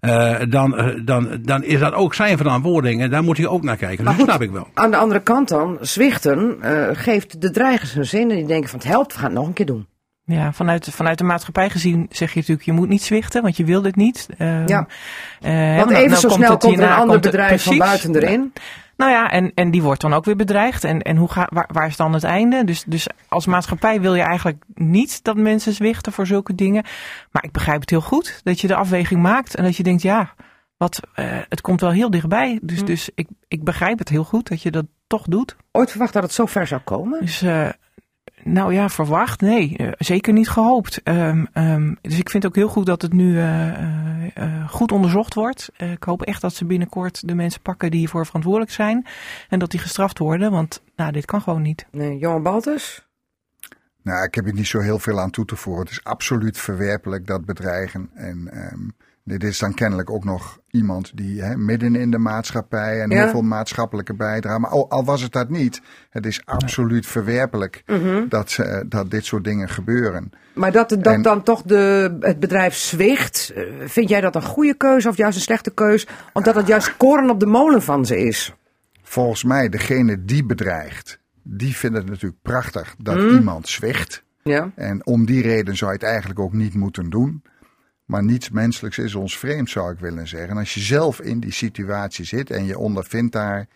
eh, dan, eh, dan, dan is dat ook zijn verantwoording en daar moet hij ook naar kijken. Maar dat goed, snap ik wel. Aan de andere kant dan, zwichten eh, geeft de dreigers hun zin en die denken van het helpt, we gaan het nog een keer doen. Ja, vanuit, vanuit de maatschappij gezien zeg je natuurlijk, je moet niet zwichten, want je wil dit niet. Ehm, Ja. eh, Want nou- even nou zo komt snel komt er een ander het- bedrijf van buiten erin. Nou ja, en, en die wordt dan ook weer bedreigd. En, en hoe ga, waar, waar is dan het einde? Dus, dus als maatschappij wil je eigenlijk niet dat mensen zwichten voor zulke dingen. Maar ik begrijp het heel goed dat je de afweging maakt en dat je denkt, ja, wat, eh, het komt wel heel dichtbij. Dus, dus ik, ik begrijp het heel goed dat je dat toch doet. Ooit verwacht dat het zo ver zou komen? Dus eh, nou ja, verwacht? Nee, eh, zeker niet gehoopt. Ehm, ehm, dus ik vind ook heel goed dat het nu eh, eh, goed onderzocht wordt. Eh, ik hoop echt dat ze binnenkort de mensen pakken die hiervoor verantwoordelijk zijn. En dat die gestraft worden, want nou, dit kan gewoon niet. Nee, Johan Baltus? Nou, ik heb er niet zo heel veel aan toe te voegen. Het is absoluut verwerpelijk dat bedreigen. En ehm, dit is dan kennelijk ook nog iemand die hè, midden in de maatschappij en Ja. heel veel maatschappelijke bijdrage. Maar al, al was het dat niet, het is absoluut verwerpelijk dat, ze, dat dit soort dingen gebeuren. Maar dat, dat En- dan toch de, het bedrijf zwicht, eh, vind jij dat een goede keuze of juist een slechte keuze? Omdat het juist koren op de molen van ze is. Volgens mij, degene die bedreigt, die vinden het natuurlijk prachtig dat iemand zwicht. Ja. En om die reden zou je het eigenlijk ook niet moeten doen. Maar niets menselijks is ons vreemd, zou ik willen zeggen. En als je zelf in die situatie zit en je ondervindt daar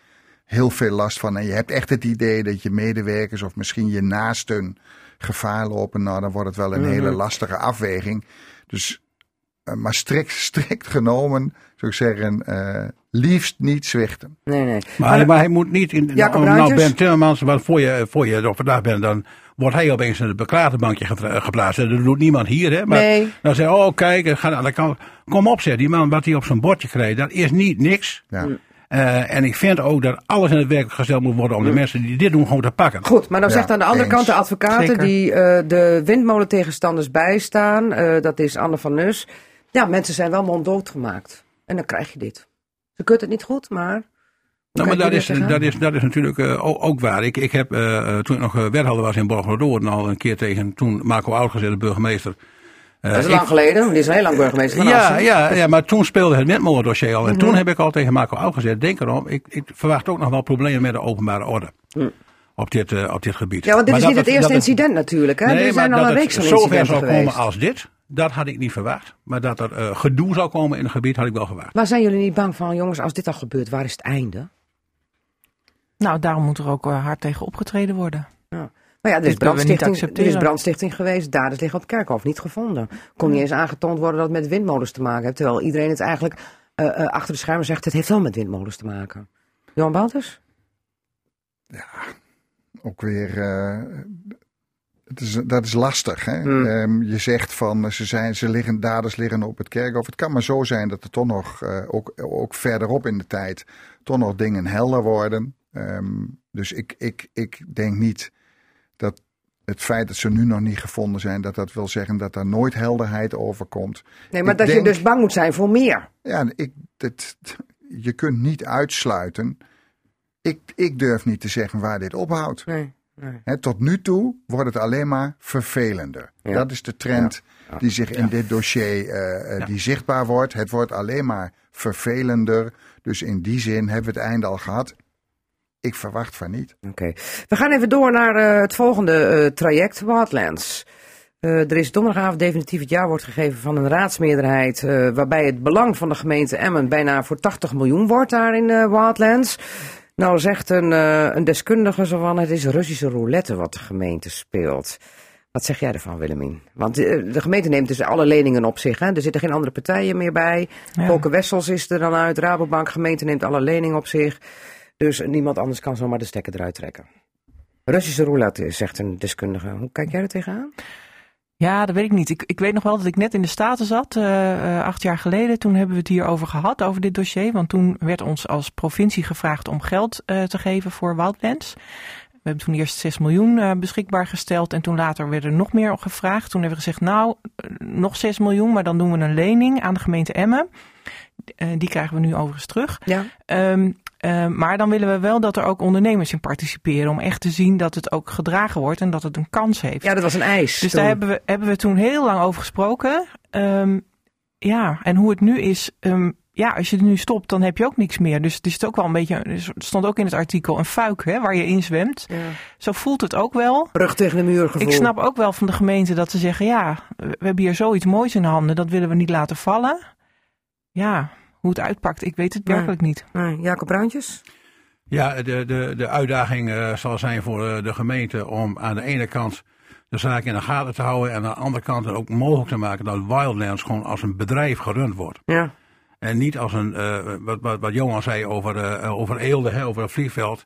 heel veel last van. En je hebt echt het idee dat je medewerkers of misschien je naasten gevaar lopen. Nou, dan wordt het wel een hele lastige afweging. Dus, eh, maar strikt, strikt genomen, zou ik zeggen, eh, liefst niet zwichten. Nee, nee. Maar, hij- maar hij moet niet in. Nou, nou? Ben Timmermans, want voor je, voor je er vandaag bent, dan wordt hij opeens in het beklaagdebankje getra- geplaatst. En dat doet niemand hier, hè? Maar Nee. dan je, oh kijk, ga aan de kant. Kom op, zeg die man, wat hij op zijn bordje krijgt, dat is niet niks. Ja. Eh, en ik vind ook dat alles in het werk gesteld moet worden om de mensen die dit doen gewoon te pakken. Goed, maar dan Ja, zegt aan de andere eens. kant de advocaten Zeker. die eh, de windmolentegenstanders bijstaan. eh, dat is Anne van Nus. Ja, mensen zijn wel monddood gemaakt. En dan krijg je dit. Ze kunt het niet goed, maar... Nou, maar dat is, dat, is, dat is natuurlijk eh, ook, ook waar. Ik, ik heb, eh, eh, toen ik nog wethouder was in Borgerdoorn, al een keer tegen toen Marco Oudgezet, de burgemeester. Dat is ik- lang geleden, die is heel lang burgemeester van Ja, Assen. ja, ja, maar toen speelde het windmolendossier al. En Mhm. toen heb ik al tegen Marco Oud gezegd, denk erom, ik, ik verwacht ook nog wel problemen met de openbare orde. Op dit, op dit gebied. Ja, want dit Maar is niet het eerste incident natuurlijk. Hè? Nee, er zijn maar al een het reeks van zover zou geweest. komen als dit, dat had ik niet verwacht. Maar dat er gedoe zou komen in het gebied, had ik wel verwacht. Maar zijn jullie niet bang van, jongens, als dit al gebeurt, waar is het einde? Nou, daarom moet er ook eh, hard tegen opgetreden worden. Maar ja, er is, brandstichting, er is brandstichting geweest, daders liggen op het kerkhof, niet gevonden. Kon niet eens aangetoond worden dat het met windmolens te maken heeft. Terwijl iedereen het eigenlijk eh, eh, achter de schermen zegt, het heeft wel met windmolens te maken. Johan Bouters? ook weer. eh, het is, dat is lastig. Hè? Hmm. Ehm, je zegt van ze, zijn, ze liggen, daders liggen op het kerkhof. Het kan maar zo zijn dat er toch nog, eh, ook, ook verderop in de tijd, toch nog dingen helder worden. Ehm, dus ik, ik, ik denk niet dat het feit dat ze nu nog niet gevonden zijn, dat dat wil zeggen dat daar nooit helderheid over komt. Nee, maar Ik dat je dus bang moet zijn voor meer. Ja, ik, dit, je kunt niet uitsluiten. Ik, ik durf niet te zeggen waar dit ophoudt. Nee, tot nu toe wordt het alleen maar vervelender. Ja. Dat is de trend die zich in dit dossier eh, eh, die zichtbaar wordt. Het wordt alleen maar vervelender. Dus in die zin hebben we het einde al gehad. Ik verwacht van niet. Oké. We gaan even door naar eh, het volgende eh, traject, Wildlands. Eh, er is donderdagavond definitief het jaarwoord gegeven van een raadsmeerderheid. eh, waarbij het belang van de gemeente Emmen bijna voor 80 miljoen wordt daar in eh Wildlands. Nou zegt een, eh, een deskundige zo van het is Russische roulette wat de gemeente speelt. Wat zeg jij ervan, Willemien? Want de gemeente neemt dus alle leningen op zich. Hè? Er zitten geen andere partijen meer bij. Ja. Volker Wessels is er dan uit. Rabobank, gemeente neemt alle leningen op zich. Dus niemand anders kan zomaar de stekker eruit trekken. Russische roulette, zegt een deskundige. Hoe kijk jij er tegenaan? Ja, dat weet ik niet. Ik, ik weet nog wel dat ik net in de Staten zat, eh, eh, acht jaar geleden. Toen hebben we het hierover gehad, over dit dossier. Want toen werd ons als provincie gevraagd om geld eh, te geven voor Wildlands. We hebben toen eerst 6 miljoen beschikbaar gesteld. En toen later werd er nog meer gevraagd. Toen hebben we gezegd, nou, nog 6 miljoen. Maar dan doen we een lening aan de gemeente Emmen. Die krijgen we nu overigens terug. Ja. Ehm, Eh, maar dan willen we wel dat er ook ondernemers in participeren. Om echt te zien dat het ook gedragen wordt en dat het een kans heeft. Ja, dat was een eis. dus toen. daar hebben we, hebben we toen heel lang over gesproken. Ehm, ja, en hoe het nu is. ehm, ja, als je er nu stopt, dan heb je ook niks meer. Dus het is ook wel een beetje. Er stond ook in het artikel een fuik hè, waar je in zwemt. Ja. Zo voelt het ook wel. Rug tegen de muur gevoel. Ik snap ook wel van de gemeente dat ze zeggen: ja, we hebben hier zoiets moois in handen, dat willen we niet laten vallen. Ja, hoe het uitpakt, ik weet het Nee. werkelijk niet. Nee, Jacob Bruintjes? Ja, de, de, de uitdaging eh, zal zijn voor eh, de gemeente om aan de ene kant de zaak in de gaten te houden en aan de andere kant het ook mogelijk te maken dat Wildlands gewoon als een bedrijf gerund wordt. Ja. En niet als een, eh, wat, wat, wat Johan zei over, eh, over Eelde, hè, over het vliegveld.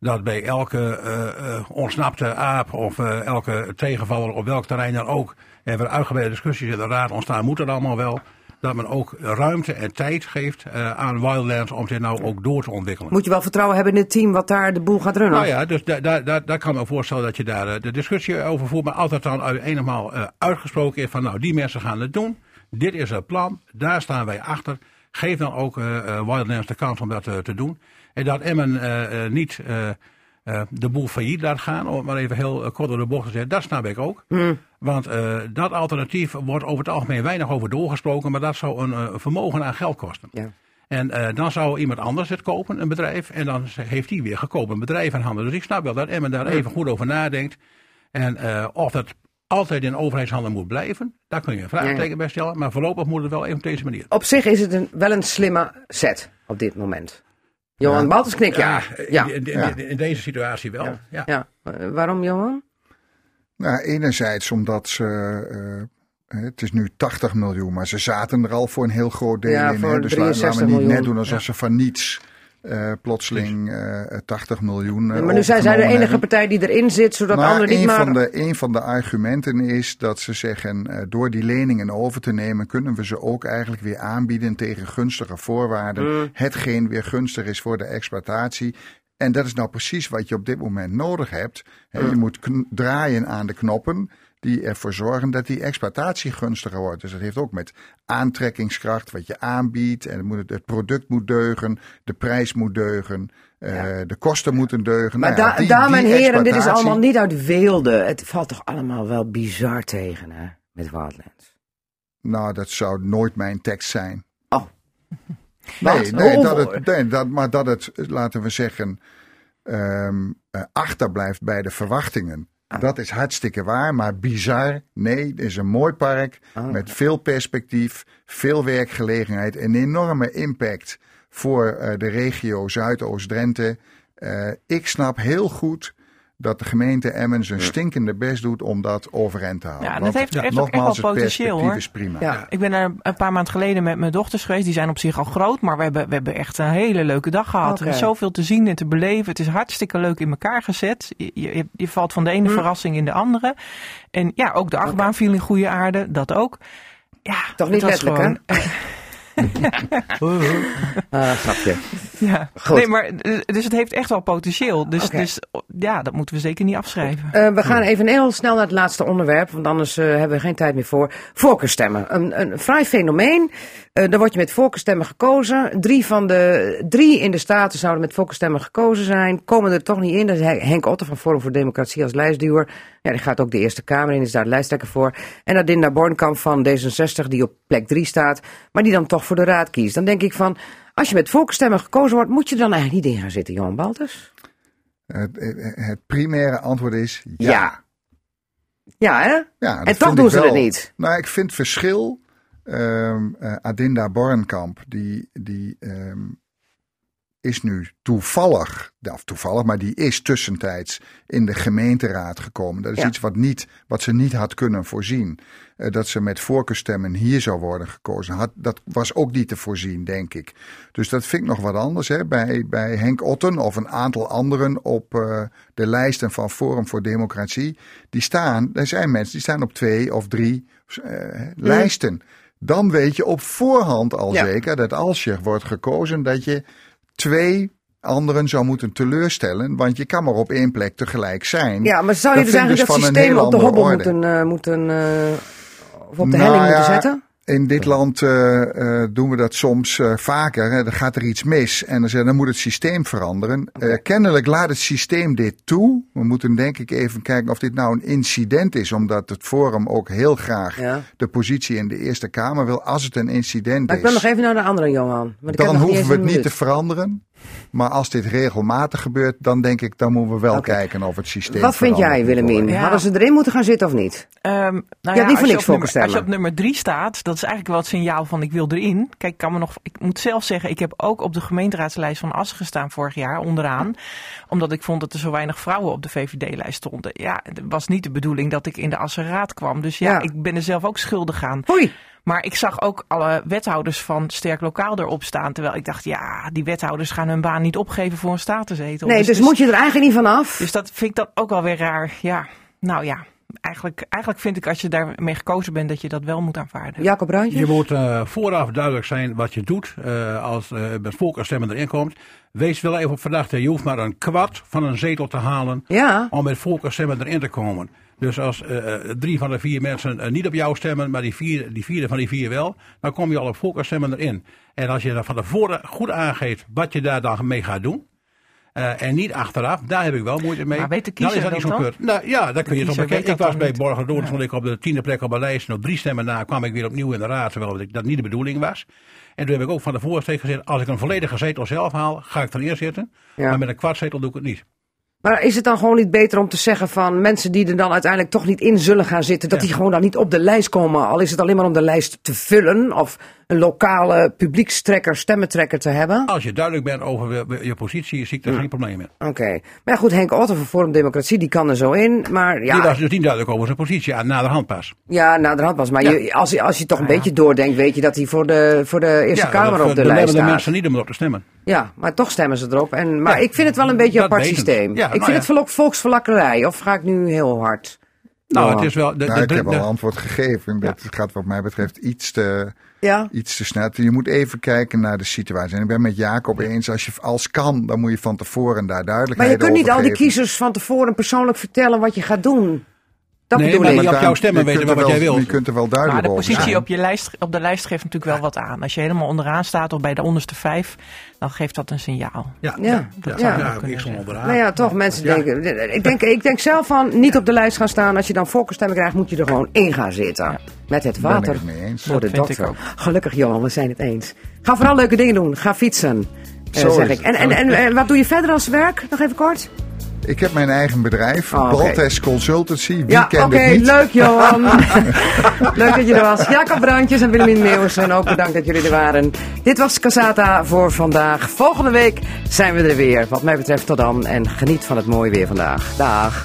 Dat bij elke eh, eh, ontsnapte aap of elke tegenvaller op welk terrein dan ook. Er weer uitgebreide discussies in de raad ontstaan, moet dat allemaal wel. Dat men ook ruimte en tijd geeft eh, aan Wildlands om dit nou ook door te ontwikkelen. Moet je wel vertrouwen hebben in het team wat daar de boel gaat runnen. Nou ja, dus daar, daar, daar, daar kan ik me voorstellen dat je daar eh, de discussie over voert. Maar altijd dan eenmaal eh, uitgesproken is van nou, die mensen gaan het doen. Dit is het plan, daar staan wij achter. Geef dan ook Wildlands de kans om dat te doen. En dat Emmen niet eh, de boel failliet laat gaan, om het maar even heel eh, kort door de bocht te zeggen, dat snap ik ook. Want eh, dat alternatief wordt over het algemeen weinig over doorgesproken, maar dat zou een vermogen aan geld kosten. Ja. En dan zou iemand anders het kopen, een bedrijf. En dan heeft hij weer gekopen een bedrijf in handen. Dus ik snap wel dat Emmen daar even goed over nadenkt. En of het altijd in overheidshanden moet blijven, daar kun je een vraagteken bij stellen. Maar voorlopig moet het wel even op deze manier. Op zich is het een, wel een slimme set op dit moment. Johan Ja. Baltus knikt ja. Ja. in, in- Ja. in deze situatie wel. Ja. Ja. Eh, waarom Johan? Nou, enerzijds omdat ze. eh, het is nu 80 miljoen, maar ze zaten er al voor een heel groot deel Ja, in. Hè? Dus la- laten 63 we niet miljoen. net doen alsof ze van niets eh, plotseling eh 80 miljoen. eh, maar nu zijn zij de enige hebben. partij die erin zit, zodat maar anderen niet een, maar... van de, een van de argumenten is dat ze zeggen, eh, door die leningen over te nemen, kunnen we ze ook eigenlijk weer aanbieden tegen gunstige voorwaarden. Mm. Hetgeen weer gunstig is voor de exploitatie. En dat is nou precies wat je op dit moment nodig hebt. Hè, Mm. Je moet draaien aan de knoppen die ervoor zorgen dat die exploitatie gunstiger wordt. Dus dat heeft ook met aantrekkingskracht, wat je aanbiedt. En het, moet, het product moet deugen, de prijs moet deugen, eh, de kosten moeten deugen. Maar Nou ja, da- die- heren, dit is allemaal niet uit Weelde. Het valt toch allemaal wel bizar tegen, hè, met Wildlands. Nou, dat zou nooit mijn tekst zijn. Oh. Nee, nee, dat het, nee dat, maar dat het, laten we zeggen, ehm eh, achterblijft bij de verwachtingen. Ah. Dat is hartstikke waar, maar bizar. Nee, het is een mooi park Ah. met veel perspectief, veel werkgelegenheid, een enorme impact voor eh, de regio Zuidoost-Drenthe. Eh, ik snap heel goed dat de gemeente Emmen zijn stinkende best doet om dat overeind te houden. Ja, dat Want heeft echt ook echt nogmaals, wel het potentieel, hoor. is prima. Ja. Ik ben er een paar maanden geleden met mijn dochters geweest. Die zijn op zich al groot, maar we hebben, we hebben echt een hele leuke dag gehad. Oké. Er is zoveel te zien en te beleven. Het is hartstikke leuk in elkaar gezet. Je, je, je valt van de ene verrassing in de andere. En ja, ook de achtbaan viel in goede aarde, dat ook. Ja, Toch niet letterlijk, gewoon- Ah, grapje. Ja, Goed. nee, maar eh, dus het heeft echt wel potentieel. Dus, dus ja, dat moeten we zeker niet afschrijven. Eh, we gaan even heel snel naar het laatste onderwerp, want anders eh, hebben we geen tijd meer voor. Voorkeurstemmen. Een, een vrij fenomeen. Eh daar word je met voorkeurstemmen gekozen. Drie van de drie in de Staten zouden met voorkeurstemmen gekozen zijn. Komen er toch niet in. Dat is Henk Otter van Forum voor Democratie als lijstduwer. Ja, die gaat ook de Eerste Kamer in, is daar lijsttrekker voor. En Adinda Bornkamp van D66, die op plek drie staat, maar die dan toch voor de raad kiest. Dan denk ik van, als je met voorkeurstemmen gekozen wordt, moet je er dan eigenlijk niet in gaan zitten, Johan Baltus? Het, het- primaire antwoord is ja. Ja. Ja, hè? Ja, En toch doen ze wel. het niet. Nou, ik vind verschil. Ehm, eh, Adinda Bornkamp, die, die ehm, is nu toevallig, of toevallig, maar die is tussentijds in de gemeenteraad gekomen. Dat is Ja. iets wat, niet, wat ze niet had kunnen voorzien. Eh, dat ze met voorkeurstemmen hier zou worden gekozen. Had, dat was ook niet te voorzien, denk ik. Dus dat vind ik nog wat anders. Hè? Bij, bij Henk Otten of een aantal anderen op eh, de lijsten van Forum voor Democratie. Die staan, er zijn mensen die staan op twee of drie eh, lijsten. Dan weet je op voorhand al Ja. zeker dat als je wordt gekozen, dat je twee anderen zou moeten teleurstellen. Want je kan maar op één plek tegelijk zijn. Ja, maar zou je Dat dus ik eigenlijk dat dus een systeem op de hobbel orde. moeten, eh, moeten eh, of op de Nou helling moeten ja, zetten? In dit land uh, uh, doen we dat soms uh, vaker. Hè. Dan gaat er iets mis en dan, zeggen, dan moet het systeem veranderen. kennelijk laat het systeem dit toe. We moeten denk ik even kijken of dit nou een incident is. Omdat het Forum ook heel graag ja. de positie in de Eerste Kamer wil. Als het een incident maar is. Ik ben nog even naar de andere, Johan. dan hoeven we het niet te veranderen. Maar als dit regelmatig gebeurt, dan denk ik, dan moeten we wel okay. kijken of het systeem. Wat vind jij, Willemien? Ja. Hadden ze erin moeten gaan zitten of niet? Um, nou ja, ja, niet voor niks Als je op nummer drie staat, dat is eigenlijk wel het signaal van ik wil erin. Kijk, ik kan me nog. Ik moet zelf zeggen, ik heb ook op de gemeenteraadslijst van Assen gestaan vorig jaar onderaan. Omdat ik vond dat er zo weinig vrouwen op de VVD-lijst stonden. Ja, het was niet de bedoeling dat ik in de Assenraad kwam. Dus ja, ja. ik ben er zelf ook schuldig aan. Hoi. Maar ik zag ook alle wethouders van Sterk Lokaal erop staan. Terwijl ik dacht, ja, die wethouders gaan hun baan niet opgeven voor een statenzetel. Nee, dus, dus, dus moet je er eigenlijk niet van af. Dus dat vind ik dan ook wel weer raar. Ja, nou ja. Eigenlijk, eigenlijk vind ik als je daarmee gekozen bent dat je dat wel moet aanvaarden. Jacob Bruintjes? Je moet uh, vooraf duidelijk zijn wat je doet uh, als uh, met volkerstemmen erin komt. Wees wel even op verdachte. Je hoeft maar een kwart van een zetel te halen ja. om met volkerstemmen erin te komen. Dus als uh, drie van de vier mensen uh, niet op jou stemmen, maar die, vier, die vierde van die vier wel, dan kom je al op volkerstemmen erin. En als je dan van tevoren goed aangeeft wat je daar dan mee gaat doen, uh, en niet achteraf, daar heb ik wel moeite mee. Maar weet de kiezer dan is dat niet zo Nou ja, dan kun je toch bekijken. Ik was bij Borgerdoorn, stond ik op de tiende plek op de lijst. En op drie stemmen na kwam ik weer opnieuw in de raad, terwijl dat niet de bedoeling was. En toen heb ik ook van tevoren steeds gezegd, als ik een volledige zetel zelf haal, ga ik dan eerst zitten. Ja. Maar met een kwart zetel doe ik het niet. Maar is het dan gewoon niet beter om te zeggen van mensen die er dan uiteindelijk toch niet in zullen gaan zitten, dat ja. die gewoon dan niet op de lijst komen? Al is het alleen maar om de lijst te vullen of een lokale publiekstrekker, stemmentrekker te hebben? Als je duidelijk bent over je positie, zie ik er ja. geen probleem mee. Oké. Okay. Maar goed, Henk Otter van Forum Democratie, die kan er zo in. Maar ja. Die was dus niet duidelijk over zijn positie, aan naderhand pas. Ja, naderhand pas. Maar ja. je, als, je, als je toch een beetje doordenkt, weet je dat hij voor de, voor de Eerste Kamer op de, lijst staat. de mensen niet om erop te stemmen. Ja, maar toch stemmen ze erop. En, maar ik vind het wel een beetje een apart systeem. ik vind het volk volksverlakkerij. Of ga ik nu heel hard? Nou, het is wel. De, nou, ik heb al een antwoord gegeven. Dat gaat, wat mij betreft, iets te, ja. iets te snel. Je moet even kijken naar de situatie. En ik ben met Jacob eens. Als je als kan, dan moet je van tevoren daar duidelijkheid over Maar je kunt niet al die kiezers van tevoren persoonlijk vertellen wat je gaat doen. Dat nee, bedoel maar ik. op jouw stemmen weten wel wat jij wil. Je kunt er wel duidelijk Maar de positie zijn. op, je lijst, op de lijst geeft natuurlijk wel wat aan. Als je helemaal onderaan staat of bij de onderste vijf, dan geeft dat een signaal. Ja, ja. Dat ja. zou ja, zeggen. onderaan. Nou ja, toch, mensen denken. Ik denk, ik denk zelf van niet op de lijst gaan staan. Als je dan volkenstemmen krijgt, moet je er gewoon in gaan zitten. Met het Ben ik water het mee eens. voor de Dat dokter. ook. Gelukkig, Johan, we zijn het eens. Ga vooral leuke dingen doen. Ga fietsen. eh, Zo zeg ik. En, en, en, en wat doe je verder als werk? Nog even kort. Ik heb mijn eigen bedrijf, Oh. Baltes Consultancy. Wie Ja, kent oké, het niet? leuk Johan. leuk dat je er was. Jacob Bruintjes en Willemien Meeuwsen, ook bedankt dat jullie er waren. Dit was Casata voor vandaag. Volgende week zijn we er weer. Wat mij betreft tot dan en geniet van het mooie weer vandaag. Dag.